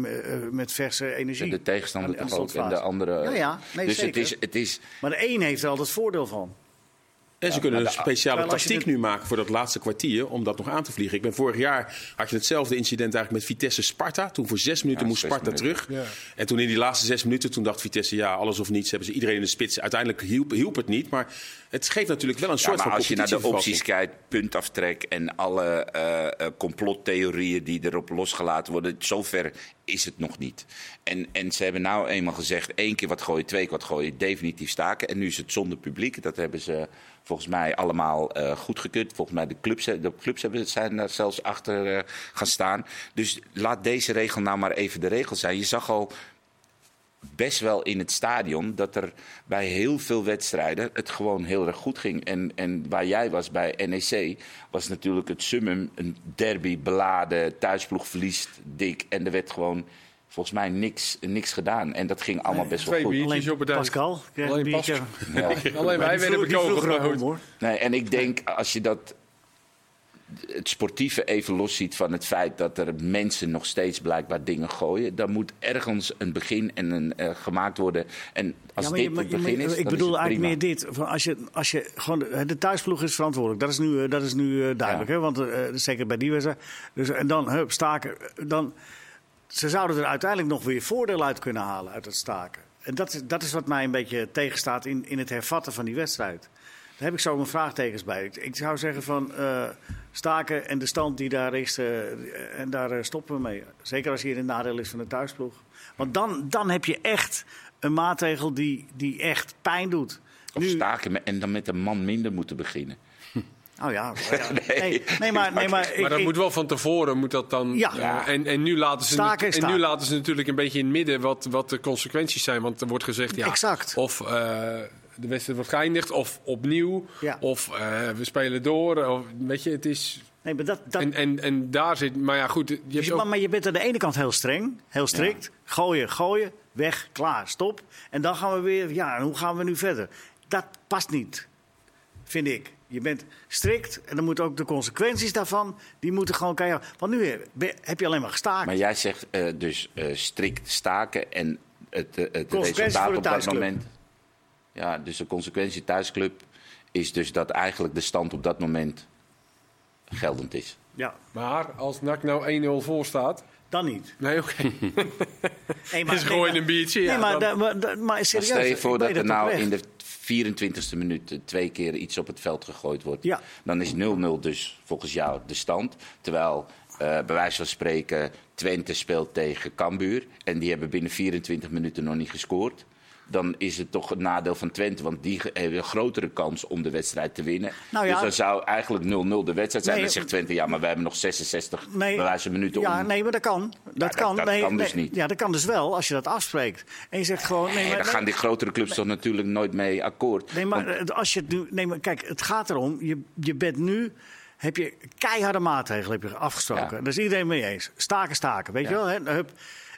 met verse energie. De tegenstander en de andere. Ja, ja. Nee, dus het zeker. is, het is Maar de een heeft er altijd voordeel van. En ze kunnen een speciale tactiek nu maken voor dat laatste kwartier om dat nog aan te vliegen. Ik ben vorig jaar had je hetzelfde incident eigenlijk met Vitesse Sparta. Toen voor zes minuten Ja, moest zes Sparta minuten. terug. Ja. En toen in die laatste zes minuten toen dacht Vitesse ja alles of niets hebben ze iedereen in de spits. Uiteindelijk hielp, hielp het niet, maar het geeft natuurlijk wel een Ja, soort van als je naar de opties kijkt, puntaftrek en alle eh, eh, complottheorieën die erop losgelaten worden, zover is het nog niet. En, en ze hebben nou eenmaal gezegd, één keer wat gooien, twee keer wat gooien, definitief staken. En nu is het zonder publiek. Dat hebben ze volgens mij allemaal eh goedgekeurd. Volgens mij de clubs, de clubs hebben, zijn daar zelfs achter eh, gaan staan. Dus laat deze regel nou maar even de regel zijn. Je zag al best wel in het stadion dat er bij heel veel wedstrijden het gewoon heel erg goed ging. En, en waar jij was bij NEC was natuurlijk het summum, een derby beladen, thuisploeg verliest dik. En er werd gewoon volgens mij niks, niks gedaan. En dat ging allemaal best wel Twee goed. biertjes Alleen op het. Pascal Alleen een biertje. (laughs) Alleen wij werden er hoor. Nee, en ik denk als je dat het sportieve even losziet van het feit dat er mensen nog steeds blijkbaar dingen gooien, dan moet ergens een begin en een, eh, gemaakt worden. En als Ja, je- dit maar het begin is, ik dan bedoel is het eigenlijk prima. meer dit. Van als je, als je gewoon, de thuisploeg is verantwoordelijk. Dat is nu, eh, dat is nu eh, duidelijk. Ja. Hè? Want zeker bij die wedstrijd. Dus, en dan hup, staken. Dan, ze zouden er uiteindelijk nog weer voordeel uit kunnen halen uit het staken. En dat, is- dat is wat mij een beetje tegenstaat in, in het hervatten van die wedstrijd. Daar heb ik zo mijn vraagtekens bij. Ik, ik zou zeggen van eh, staken en de stand die daar is, eh, en daar eh, stoppen we mee. Zeker als hier een nadeel is van de thuisploeg. Want dan, dan heb je echt een maatregel die, die echt pijn doet. Of Nu- staken en dan met een man minder moeten beginnen. Oh ja, maar ja. (laughs) nee, nee, maar, nee, maar, ik- Maar dat ik- moet wel van tevoren moet dat dan. Ja. eh, en, en, nu laten ze Staken is en nu laten ze natuurlijk een beetje in het midden wat, wat de consequenties zijn. Want er wordt gezegd, ja, Exact. of eh, de wedstrijd wordt geëindigd, of opnieuw, Ja. of eh, we spelen door. Of, weet je, het is. nee, maar dat, dat, En, en, en daar zit. Maar ja, goed. Je Dus hebt je- ook, maar, maar je bent aan de ene kant heel streng, heel strikt. Gooien, gooien, weg, klaar, stop. En dan gaan we weer, ja, en hoe gaan we nu verder? Dat past niet, vind ik. Je bent strikt en dan moeten ook de consequenties daarvan, die moeten gewoon keihard. Want nu heb- ben- heb je alleen maar gestaakt. Maar jij zegt eh, dus eh, strikt staken en het, eh, het resultaat op dat thuisclub. moment. Ja, dus de consequentie thuisclub is dus dat eigenlijk de stand op dat moment geldend is. Ja, maar als NAC nou 1-0 voor staat. dan niet. Nee, oké. (laughs) Nee, Dus gooi je een biertje. Nee, ja, maar, dan- da- maar, da- maar Maar serieus. stel je voor dat er nou in de 24e minuut eh, twee keer iets op het veld gegooid wordt. Ja. Dan is 0-0 dus volgens jou de stand. Terwijl eh, bij wijze van spreken Twente speelt tegen Cambuur. En die hebben binnen 24 minuten nog niet gescoord. Dan is het toch het nadeel van Twente. Want die hebben een grotere kans om de wedstrijd te winnen. Nou ja. Dus dan zou eigenlijk 0-0 de wedstrijd zijn. Nee, dan zegt Twente, ja, maar we hebben nog 66 Nee, minuten ja, om... nee, maar dat kan. Dat dat- kan. dat nee, kan dus niet. Ja, dat kan dus wel als je dat afspreekt. En je zegt gewoon. Nee, maar, daar gaan die grotere clubs toch natuurlijk nooit mee akkoord. nee, maar Want- als je het nu. Nee, maar kijk, het gaat erom. Je, je bent nu. Heb je keiharde maatregelen heb je afgesproken. Ja. Daar is iedereen mee eens. Staken, staken. Weet Ja. je wel? Hè? Hup.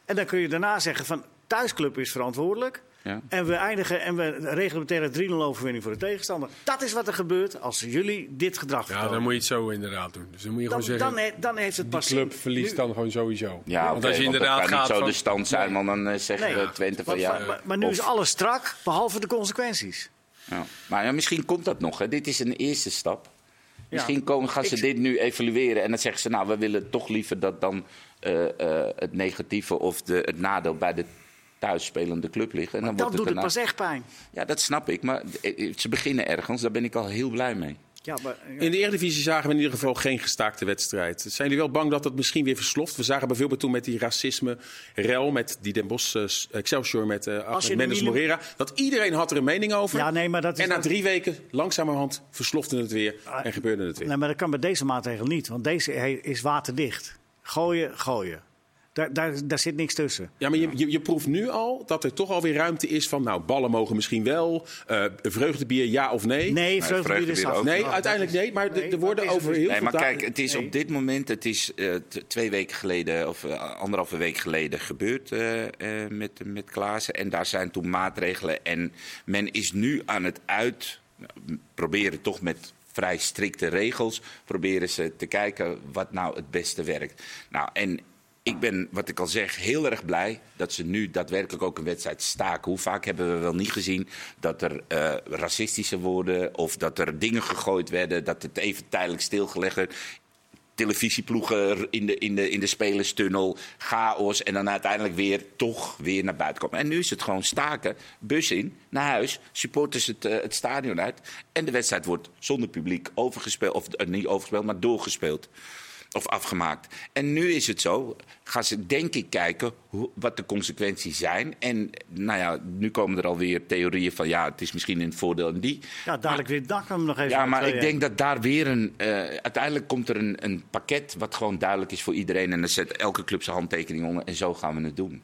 En dan kun je daarna zeggen van. Thuisclub is verantwoordelijk. Ja. En we eindigen en we regelen meteen een 3-0 overwinning voor de tegenstander. Dat is wat er gebeurt als jullie dit gedrag Ja, vertonen. dan moet je het zo inderdaad doen. Dus dan moet je dan, gewoon zeggen. dan, he- dan heeft het die pas club zin. verliest Nu- dan gewoon sowieso. Ja, want als je want inderdaad dat kan gaat niet zo van, de stand zijn, want dan eh, zeggen Nee, we Twente van ja. maar, maar nu of- is alles strak, behalve de consequenties. ja. Maar ja, misschien komt dat nog. Hè. Dit is een eerste stap. Misschien komen, gaan ze Ik- dit nu evalueren en dan zeggen ze, nou, we willen toch liever dat dan eh, eh, het negatieve of de, het nadeel bij de thuisspelende club ligt. En dan Dat wordt doet het daarna- pas echt pijn. Ja, dat snap ik. Maar eh, ze beginnen ergens, daar ben ik al heel blij mee. Ja, maar, ja. In de Eredivisie zagen we in ieder geval geen gestaakte wedstrijd. Zijn jullie wel bang dat het misschien weer versloft? We zagen bijvoorbeeld toen met die racisme-rel met die Den Bosch eh, Excelsior met uh, Ahmed Mendes Morera. Dat iedereen had er een mening over. Ja, nee, maar dat is en na drie weken langzamerhand verslofte het weer Ah, en gebeurde het weer. Nee, maar dat kan bij deze maatregel niet, want deze is waterdicht. Gooien, gooien. Daar, daar, daar zit niks tussen. Ja, maar je, je, je proeft nu al dat er toch alweer ruimte is van... nou, ballen mogen misschien wel, eh vreugdebier ja of nee. Nee, vreugdebier is vreugdebier af. ook. Nee, uiteindelijk nee, maar nee, er worden over heel Nee, veel maar kijk, het is Nee. op dit moment, het is eh, t- twee weken geleden of eh, anderhalve week geleden gebeurd eh, eh, met, met Klaassen. En daar zijn toen maatregelen. En men is nu aan het uit, nou, proberen toch met vrij strikte regels, proberen ze te kijken wat nou het beste werkt. Nou, en ik ben, wat ik al zeg, heel erg blij dat ze nu daadwerkelijk ook een wedstrijd staken. Hoe vaak hebben we wel niet gezien dat er eh, racistische woorden of dat er dingen gegooid werden, dat het even tijdelijk stilgelegd werd televisieploegen in de, in, de, in de spelerstunnel, chaos en dan uiteindelijk weer toch weer naar buiten komen. En nu is het gewoon staken, bus in, naar huis, supporters het, eh, het stadion uit en de wedstrijd wordt zonder publiek overgespeeld, of eh, niet overgespeeld, maar doorgespeeld. Of afgemaakt. En nu is het zo, gaan ze denk ik kijken hoe, wat de consequenties zijn. En nou ja, nu komen er alweer theorieën van ja, het is misschien een voordeel en die. Ja, dadelijk weer dak hem nog even. Ja, maar ik 2-1. denk dat daar weer een. eh, uiteindelijk komt er een, een pakket wat gewoon duidelijk is voor iedereen. En dan zet elke club zijn handtekening onder. En zo gaan we het doen.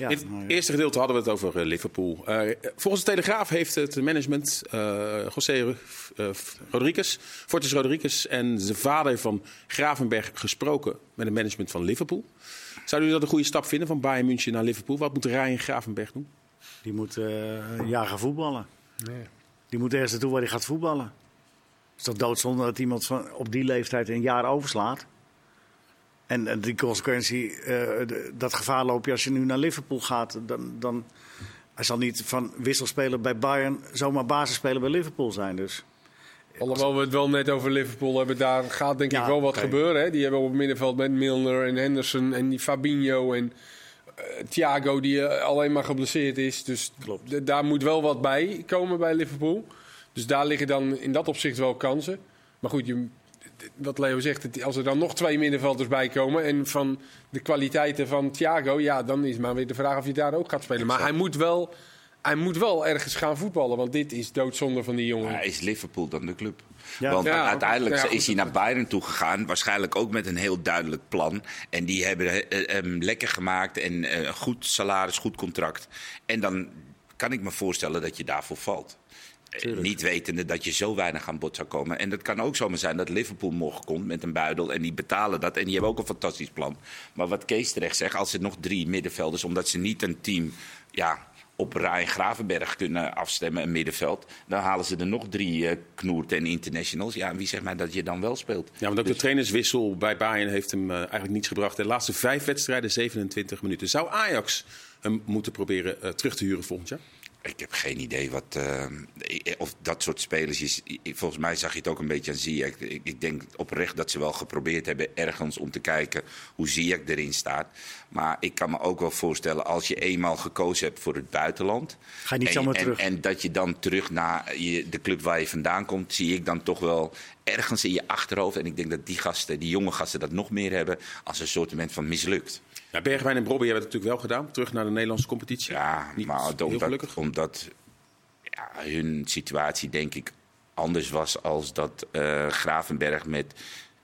Ja, In het nou ja. eerste gedeelte hadden we het over eh, Liverpool. Eh, volgens de Telegraaf heeft het management eh José eh, Rodriguez, Fortis Rodriguez en zijn vader van Gravenberg gesproken met het management van Liverpool. Zouden jullie dat een goede stap vinden van Bayern München naar Liverpool? Wat moet Ryan Gravenberg doen? Die moet eh, een jaar gaan voetballen. Die moet ergens naartoe waar hij gaat voetballen. Het is toch doodzonde dat iemand van, op die leeftijd een jaar overslaat. En, en die consequentie, eh, dat gevaar loop je als je nu naar Liverpool gaat. Dan, dan, hij zal niet van wisselspeler bij Bayern zomaar basisspeler bij Liverpool zijn. Dus. Alhoewel we het wel net over Liverpool hebben, daar gaat denk Ja, ik wel wat gebeuren. Hè? Die hebben op het middenveld met Milner en Henderson en die Fabinho en eh, Thiago die eh, alleen maar geblesseerd is. Dus Klopt. daar moet wel wat bij komen bij Liverpool. Dus daar liggen dan in dat opzicht wel kansen. Maar goed, je, wat Leo zegt, als er dan nog twee middenvelders bij komen en van de kwaliteiten van Thiago, ja, dan is maar weer de vraag of hij daar ook gaat spelen. Maar hij moet wel, hij moet wel ergens gaan voetballen, want dit is doodzonde van die jongen. Maar is Liverpool dan de club? Ja. Want Ja, uiteindelijk ja, goed. is hij naar Bayern toe gegaan. Waarschijnlijk ook met een heel duidelijk plan. En die hebben eh, hem lekker gemaakt. En eh, een goed salaris, goed contract. En dan kan ik me voorstellen dat je daarvoor valt. Niet wetende dat je zo weinig aan bod zou komen. En dat kan ook zomaar zijn dat Liverpool morgen komt met een buidel. En die betalen dat. En die hebben ook een fantastisch plan. Maar wat Kees terecht zegt, als er nog drie middenvelders. omdat ze niet een team. Ja, op Ryan Gravenberg kunnen afstemmen, een middenveld. Dan halen ze er nog drie eh knoert en internationals. Ja, en wie zegt mij dat je dan wel speelt? Ja, want ook de trainerswissel bij Bayern heeft hem eh, eigenlijk niets gebracht. De laatste vijf wedstrijden, 27 minuten. Zou Ajax hem moeten proberen eh, terug te huren volgend jaar? Ik heb geen idee wat, eh, of dat soort spelers is. Volgens mij zag je het ook een beetje aan Ziyech. Ik, ik denk oprecht dat ze wel geprobeerd hebben ergens om te kijken hoe Ziyech erin staat. Maar ik kan me ook wel voorstellen als je eenmaal gekozen hebt voor het buitenland. Ga je niet en, terug. En dat je dan terug naar je, de club waar je vandaan komt, zie ik dan toch wel ergens in je achterhoofd. En ik denk dat die gasten, die jonge gasten, dat nog meer hebben als een soort van mislukt. Ja, Bergwijn en Brobby hebben het natuurlijk wel gedaan. Terug naar de Nederlandse competitie. Ja, Niet maar heel omdat, gelukkig. omdat ja, hun situatie denk ik anders was als dat eh, Gravenberg met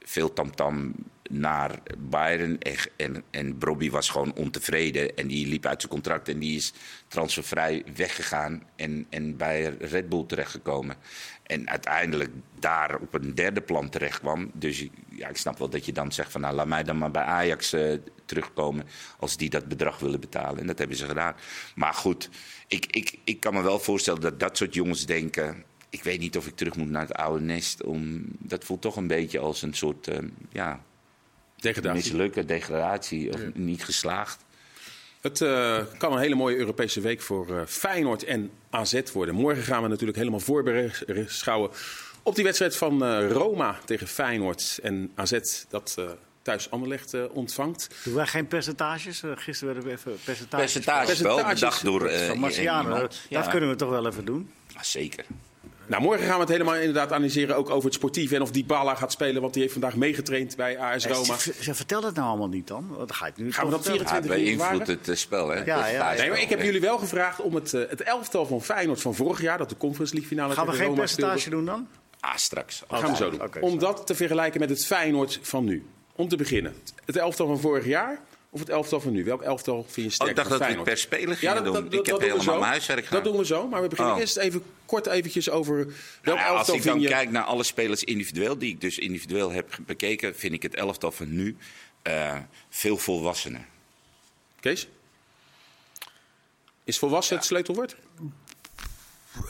veel tamtam naar Bayern en, en, Brobby was gewoon ontevreden en die liep uit zijn contract en die is transfervrij weggegaan en, en bij Red Bull terechtgekomen. En uiteindelijk daar op een derde plan terecht kwam. Dus ja, ik snap wel dat je dan zegt van nou laat mij dan maar bij Ajax eh, terugkomen als die dat bedrag willen betalen. En dat hebben ze gedaan. Maar goed, ik, ik, ik kan me wel voorstellen dat dat soort jongens denken. Ik weet niet of ik terug moet naar het oude nest. Om, dat voelt toch een beetje als een soort eh, ja, Degradatie. mislukken, degradatie of niet geslaagd. Het eh, kan een hele mooie Europese week voor eh, Feyenoord en AZ worden. Morgen gaan we natuurlijk helemaal voorbeschouwen op die wedstrijd van eh, Roma tegen Feyenoord. En AZ dat eh, thuis Anderlecht eh, ontvangt. Doen wij geen percentages? Gisteren werden we even percentages. Percentage wel Percentages bedacht door eh, Van Marciano. Dat Ja. kunnen we toch wel even doen? Ja, zeker. Nou, morgen gaan we het helemaal inderdaad analyseren ook over het sportief en of Dybala gaat spelen, want die heeft vandaag meegetraind bij AS Roma. Ze, vertel het nou allemaal niet dan. Want dan ga je het nu Gaan we dat vertellen. 24 Ja, uur beïnvloedt het eh, spel, hè? Ja, ja. Nee, maar ik heb jullie wel gevraagd om het, eh, het elftal van Feyenoord van vorig jaar, dat de Conference League finale Gaan we geen Roma percentage speelde, doen dan? Ah, straks. Dat gaan we zo doen. Om dat te vergelijken met het Feyenoord van nu. Om te beginnen, het elftal van vorig jaar of het elftal van nu? Welk elftal vind je Oh, sterker ik dacht dat we het per speler gingen doen. ik heb helemaal mijn huiswerk gedaan. Dat doen we zo, maar we beginnen Oh. eerst even kort eventjes over welk Nou ja, als elftal ik dan je... kijk naar alle spelers individueel, die ik dus individueel heb bekeken, vind ik het elftal van nu eh, veel volwassener. Kees? Is volwassen het sleutelwoord?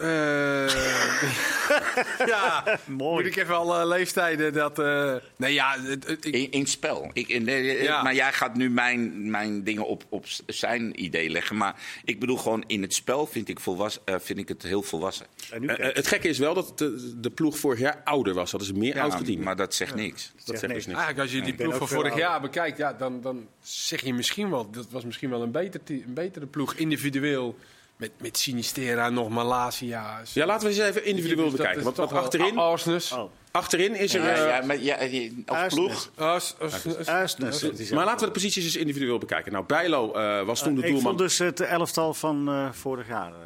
Eh, (laughs) ja, Mooi. moet ik even alle leeftijden dat... eh, nee, ja, ik, In, in het spel. Ik, in, Ja. Maar jij gaat nu mijn, mijn dingen op, op zijn idee leggen. Maar ik bedoel gewoon in het spel vind ik, volwassen, eh, vind ik het heel volwassen. Eh, eh, het gekke is wel dat de, de ploeg vorig jaar ouder was. Dat is meer Ja, oud gediend. maar dat zegt niks. dat zegt zegt dus niks. niks. eigenlijk als je die ploeg van vorig ouder. jaar bekijkt, ja, dan, dan zeg je misschien wel... Dat was misschien wel een, beter, te- een betere ploeg individueel. Met, met Sinistera, nog Malasia. Ja, laten we eens even individueel bekijken. Want, want achterin, Arsnes. Oh. achterin is er... Ja, eh, ja, maar ja, die- ploeg. Uisnes, maar laten we de posities eens individueel bekijken. Nou, Bijlo eh, was toen de Ik doelman. vond dus het elftal van eh, vorig jaar. eh.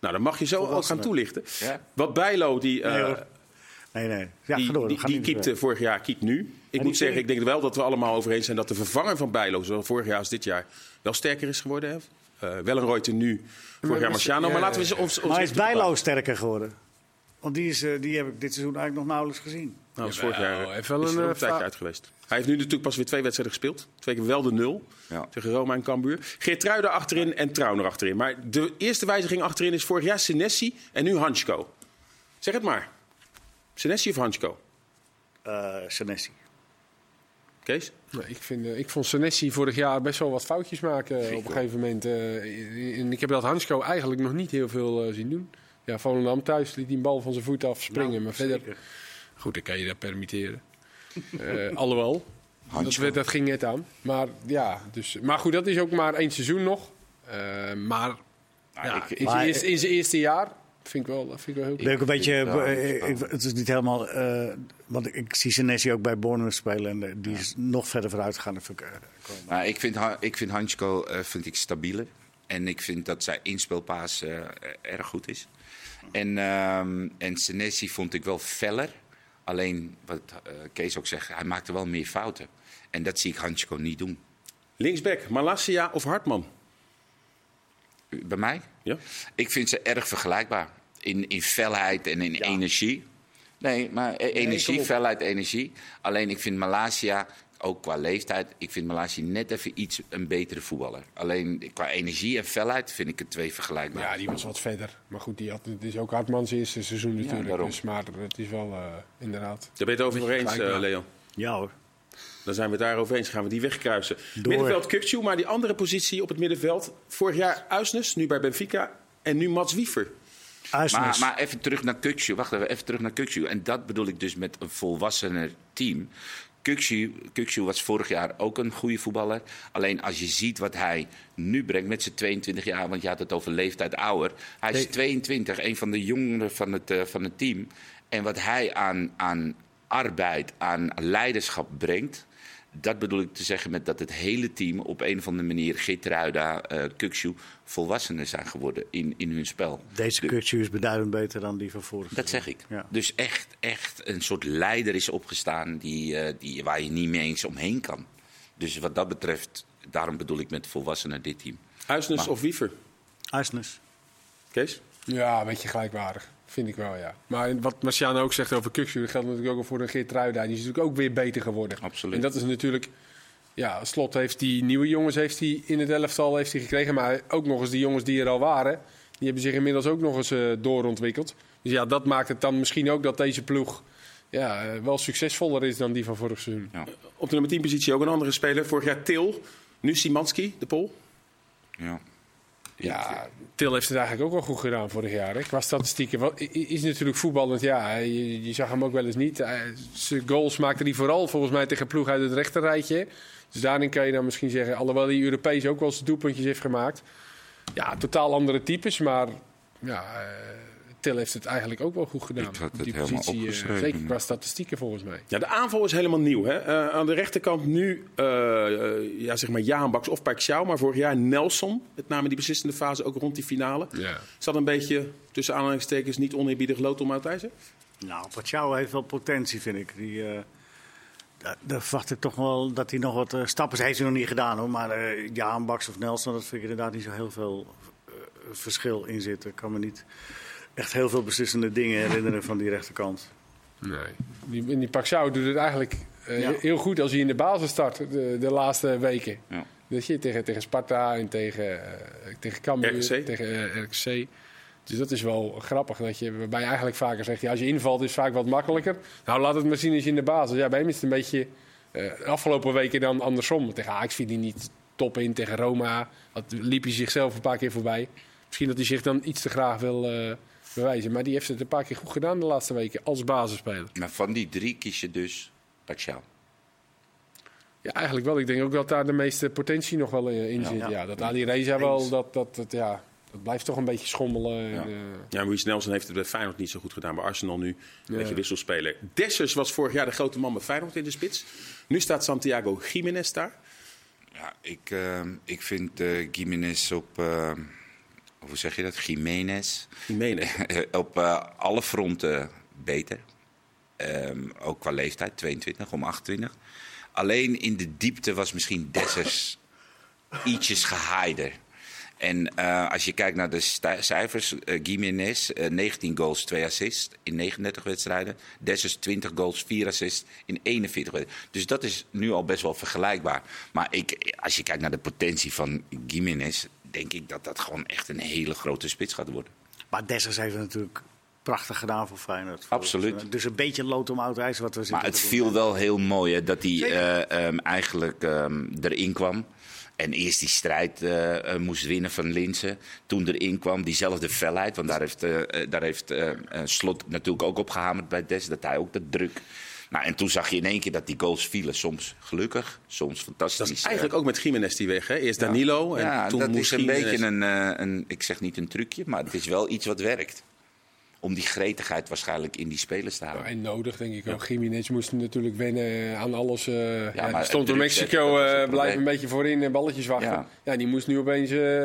Nou, dan mag je zo ook gaan toelichten. Ja. Wat Bijlo, die, eh, Nee, hoor. Nee, nee. Ja, die, ga door. die, keepte vorig jaar, keept nu. Ik moet zeggen, ik denk wel dat we allemaal over eens zijn dat de vervanger van Bijlo, zowel vorig jaar als dit jaar, wel sterker is geworden. Hè? Eh wel een Reuter nu, jaar Marciano. ja, Maar laten we eens ons, ons Maar is. Bijlo sterker geworden? Want die, is, eh, die heb ik dit seizoen eigenlijk nog nauwelijks gezien. Nou, is vorig jaar Jawel, eh, heeft wel is een, een tijdje uit geweest. Hij heeft nu natuurlijk pas weer twee wedstrijden gespeeld. Twee keer wel de nul Ja. tegen Roma en Cambuur. Geertruida achterin en Trauner achterin. Maar de eerste wijziging achterin is vorig jaar Senesi en nu Hansko. Zeg het maar. Senesi of Hansko? Eh Senesi. Kees? Nee, ik, vind, eh, ik vond Senesi vorig jaar best wel wat foutjes maken eh, op een gegeven moment. eh, en ik heb dat Hansko eigenlijk nog niet heel veel zien doen. Ja, Volendam thuis liet een bal van zijn voet af springen. Nou, maar verder, zeker. goed, dan kan je dat permitteren. (laughs) Eh alhoewel, dat, dat ging net aan. Maar, ja, dus, maar goed, dat is ook maar één seizoen nog. Eh, maar ja, ik- in, Maar- zijn eerste, in zijn eerste jaar vind ik wel, vind ik wel heel ik een beetje, Ja, eh, ik- het is niet helemaal, eh, want ik, zie Senesi ook bij Bournemouth spelen en eh, die is nog verder vooruit gegaan. Ik, eh, komen. Maar ik vind, ik vind Hansko eh, vind ik stabieler. En ik vind dat zijn inspelpaas eh, erg goed is. En, ehm en Senesi vond ik wel feller. Alleen, wat eh, Kees ook zegt, hij maakte wel meer fouten. En dat zie ik Hansko niet doen. Linksback, Malasia of Hartman? Bij mij? Ja? Ik vind ze erg vergelijkbaar. In, in felheid en in energie. Nee, maar eh, energie, felheid, energie. Alleen ik vind Malasia, ook qua leeftijd, ik vind Malasia net even iets een betere voetballer. Alleen qua energie en felheid vind ik het twee vergelijkbaar. Ja, die was wat verder. Maar goed, die had, het is ook Hartmans eerste seizoen natuurlijk. daarom. dus, maar het is wel eh, inderdaad. Daar ben je het over eens, eh, ja. Leon. Ja hoor. Dan zijn we het daarover eens. Gaan we die wegkruisen. Middenveld Kukcu, maar die andere positie op het middenveld. Vorig jaar Uisnes, nu bij Benfica. En nu Mats Wiever. Uisnes. Maar, maar even terug naar Kukcu. Wacht even, even terug naar Kukcu. En dat bedoel ik dus met een volwassener team. Kukcu, Kukcu was vorig jaar ook een goede voetballer. Alleen als je ziet wat hij nu brengt met zijn 22 jaar... want je had het over leeftijd ouder. Hij is Nee. 22, een van de jongeren van het, eh, van het team. En wat hij aan, aan arbeid, aan leiderschap brengt... Dat bedoel ik te zeggen met dat het hele team op een of andere manier... Geertruida, eh Kukcu, volwassener zijn geworden in, in hun spel. Deze De- Kutsu is beduidend beter dan die van vorig dat zeg ik. Ja. Dus echt, echt een soort leider is opgestaan die, eh, die, waar je niet mee eens omheen kan. Dus wat dat betreft, daarom bedoel ik met volwassenen dit team. Uisnes Maar- of Wiever? Uisnes. Kees? Ja, een beetje gelijkwaardig. Vind ik wel, ja. Maar wat Marciano ook zegt over Kuksu, dat geldt natuurlijk ook voor de Geertruida. Die is natuurlijk ook weer beter geworden. Absoluut. En dat is natuurlijk... Ja, Slot heeft die nieuwe jongens heeft die in het elftal heeft hij gekregen. Maar ook nog eens die jongens die er al waren. Die hebben zich inmiddels ook nog eens eh, doorontwikkeld. Dus ja, dat maakt het dan misschien ook dat deze ploeg ja, eh, wel succesvoller is dan die van vorig seizoen. Ja. Op de nummer 10 positie ook een andere speler. Vorig jaar Til. Nu Simanski, de Pol. Ja. Ja, Til heeft het eigenlijk ook wel goed gedaan vorig jaar. Hè? Qua statistieken. Wat, is natuurlijk voetballend, ja. Je, zag hem ook wel eens niet. Zijn goals maakte hij vooral volgens mij tegen ploeg uit het rechterrijtje. Dus daarin kan je dan misschien zeggen, alhoewel hij Europees ook wel zijn doelpuntjes heeft gemaakt. Ja, totaal andere types, maar ja, eh, Til heeft het eigenlijk ook wel goed gedaan. Ik had op het die helemaal positie, eh, opgeschreven. zeker qua statistieken volgens mij. Ja, de aanval is helemaal nieuw. Hè? Eh, aan de rechterkant nu eh, eh, ja, zeg maar Jaan Baks of Park Xiao, maar vorig jaar Nelson. Met name die beslissende fase, ook rond die finale. Ja. Is dat een beetje, tussen aanhalingstekens, niet oneerbiedig lood om uit ijzer? Nou, Pachau heeft wel potentie, vind ik. Die, eh, daar, verwacht ik toch wel dat hij nog wat stappen... heeft hij nog niet gedaan, hoor. Maar eh Jaan Baks of Nelson, dat vind ik inderdaad niet zo heel veel verschil in zitten. Ik kan me niet echt heel veel beslissende dingen herinneren van die rechterkant. Nee. Die, die Paxau doet het eigenlijk eh, Ja. heel goed als hij in de basis start de, de laatste weken. Ja. Dat je tegen, tegen Sparta en tegen, eh tegen Cambuur, RKC. tegen RKC. Dus dat is wel grappig. Dat je, waarbij je eigenlijk vaker zegt, ja, als je invalt is het vaak wat makkelijker. Nou, laat het maar zien als je in de basis. Ja, bij hem is het een beetje eh, de afgelopen weken dan andersom. Tegen Ajax viel hij niet top in. Tegen Roma dat liep hij zichzelf een paar keer voorbij. Misschien dat hij zich dan iets te graag wil eh, bewijzen. Maar die heeft het een paar keer goed gedaan de laatste weken als basisspeler. Maar van die drie kies je dus Pachau. Ja, eigenlijk wel. Ik denk ook dat daar de meeste potentie nog wel eh, in Ja. zit. Ja. Ja, dat Ali Reza wel, dat, dat, dat, ja, dat blijft toch een beetje schommelen. Ja. En, eh, Ja, Nelson heeft het bij Feyenoord niet zo goed gedaan. Bij Arsenal nu een Ja. beetje wisselspeler. Dessers was vorig jaar de grote man bij Feyenoord in de spits. Nu staat Santiago Jiménez daar. Ja, ik, ehm, ik vind eh Gimenez op. ehm, hoe zeg je dat? Jiménez. Jiménez. (laughs) op eh, alle fronten beter. Ehm, ook qua leeftijd, 22 om 28. Alleen in de diepte was misschien Dessers (laughs) ietsjes gehaider. En eh, als je kijkt naar de cijfers, eh Gimenez, eh, 19 goals, 2 assists in 39 wedstrijden. Dessers 20 goals, 4 assists in 41 wedstrijden. Dus dat is nu al best wel vergelijkbaar. Maar ik, als je kijkt naar de potentie van Gimenez, denk ik dat dat gewoon echt een hele grote spits gaat worden. Maar Dessers heeft het natuurlijk prachtig gedaan voor Feyenoord. Absoluut. Dus een beetje lood om oud ijs wat we zitten Maar het viel wel heel mooi hè, dat hij eh, ehm, eigenlijk ehm, erin kwam. En eerst die strijd eh, eh, moest winnen van Linsen. Toen erin kwam, diezelfde felheid. Want daar heeft, daar heeft Slot natuurlijk ook op gehamerd bij Des. Dat hij ook dat druk... Nou, en toen zag je in één keer dat die goals vielen. Soms gelukkig, soms fantastisch. Dat is eigenlijk ook met Jiménez die weg. Hè? Eerst Danilo en ja, toen dat moest is een beetje een, eh, een... Ik zeg niet een trucje, maar het is wel iets wat werkt. Om die gretigheid waarschijnlijk in die spelers te houden. en nodig, denk ik ook. Jiménez moest natuurlijk wennen aan alles. eh ja, maar die stond in Mexico, eh blijft een beetje voorin en balletjes wachten. Ja. Ja. die moest nu opeens eh,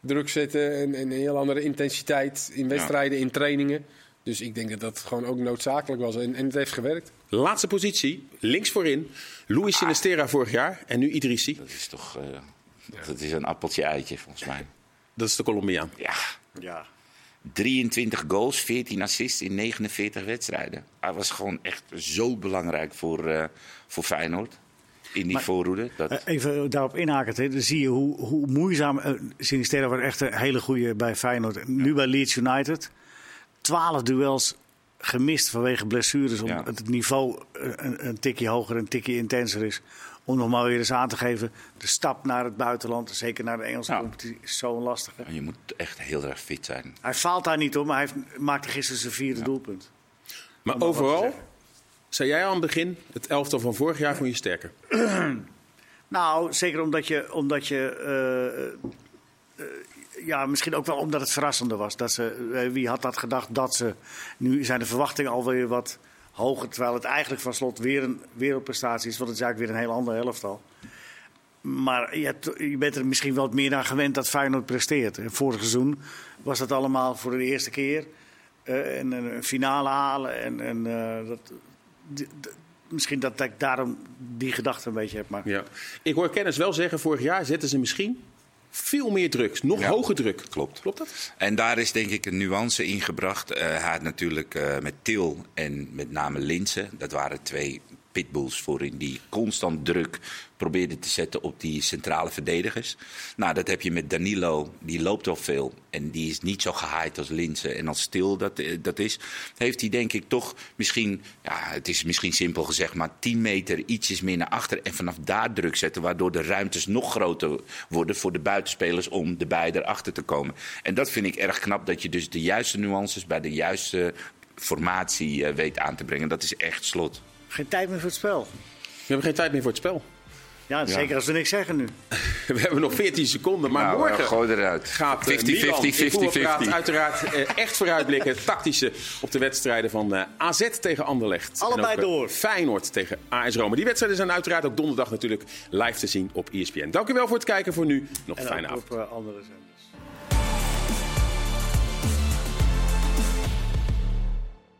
druk zetten en, en een heel andere intensiteit in wedstrijden, in trainingen. Dus ik denk dat dat gewoon ook noodzakelijk was. En, en het heeft gewerkt. Laatste positie, links voorin. Luis Sinistera vorig jaar en nu Idrissi. Dat is toch... eh, Dat is een appeltje-eitje, volgens mij. Dat is de Colombiaan. Ja, Ja. 23 goals, 14 assists in 49 wedstrijden. Hij was gewoon echt zo belangrijk voor, eh, voor Feyenoord. In die Maar- voorhoede. Dat, Eh, Even daarop inhaken, hè. dan zie je hoe, hoe moeizaam... eh, Sinisterra was echt een hele goede bij Feyenoord. Nu bij Leeds United. 12 duels gemist vanwege blessures. Omdat Ja. het niveau eh, een, een tikje hoger, een tikje intenser is. Om nog maar weer eens aan te geven. De stap naar het buitenland, zeker naar de Engelse competitie, is zo'n lastige. je moet echt heel erg fit zijn. Hij faalt daar niet om, maar hij heeft- maakte gisteren zijn vierde doelpunt. Maar Om overal, zei jij aan het begin, het elftal van vorig jaar vond je sterker. (clears throat) Nou, zeker omdat je. Omdat je eh, eh, ja, misschien ook wel omdat het verrassender was. Dat ze, eh, wie had dat gedacht dat ze. Nu zijn de verwachtingen alweer wat hoger. Terwijl het eigenlijk van slot weer een wereldprestatie is. Want het is eigenlijk weer een heel ander elftal. Maar je, bent er misschien wel meer aan gewend dat Feyenoord presteert. Vorig seizoen was dat allemaal voor de eerste keer. eh, en een finale halen. En, en eh, dat, misschien dat ik daarom die gedachte een beetje heb. Maar Ja. Ik hoor kennis wel zeggen, vorig jaar zetten ze misschien veel meer druk. Nog Ja. hoger druk. Klopt. Klopt dat? En daar is denk ik een nuance in gebracht. Eh, hij had natuurlijk eh, met Til en met name Linsen, dat waren twee pitbulls voorin die constant druk probeerden te zetten op die centrale verdedigers. Nou, dat heb je met Danilo, die loopt al veel en die is niet zo gehaaid als Linsen en als Til dat, eh, dat is. Heeft hij denk ik toch misschien, ja, het is misschien simpel gezegd, maar 10 meter ietsjes meer naar achter en vanaf daar druk zetten, waardoor de ruimtes nog groter worden voor de buitenspelers om erbij erachter te komen. En dat vind ik erg knap, dat je dus de juiste nuances bij de juiste formatie eh, weet aan te brengen. Dat is echt slot. Geen tijd meer voor het spel. We hebben geen tijd meer voor het spel. Ja, zeker als we niks zeggen nu. (laughs) We hebben nog 14 seconden, maar Nou, morgen eh, gooi eruit. gaat eh, 50-50, Milan in 50-50. voetbalpraat uiteraard eh, echt vooruitblikken. (laughs) Tactische op de wedstrijden van eh, AZ tegen Anderlecht. Allebei en ook, eh, door. Feyenoord tegen AS Roma. Die wedstrijden zijn uiteraard ook donderdag natuurlijk live te zien op ESPN. Dank u wel voor het kijken voor nu. Nog een En fijne ook avond. op eh, andere zenders.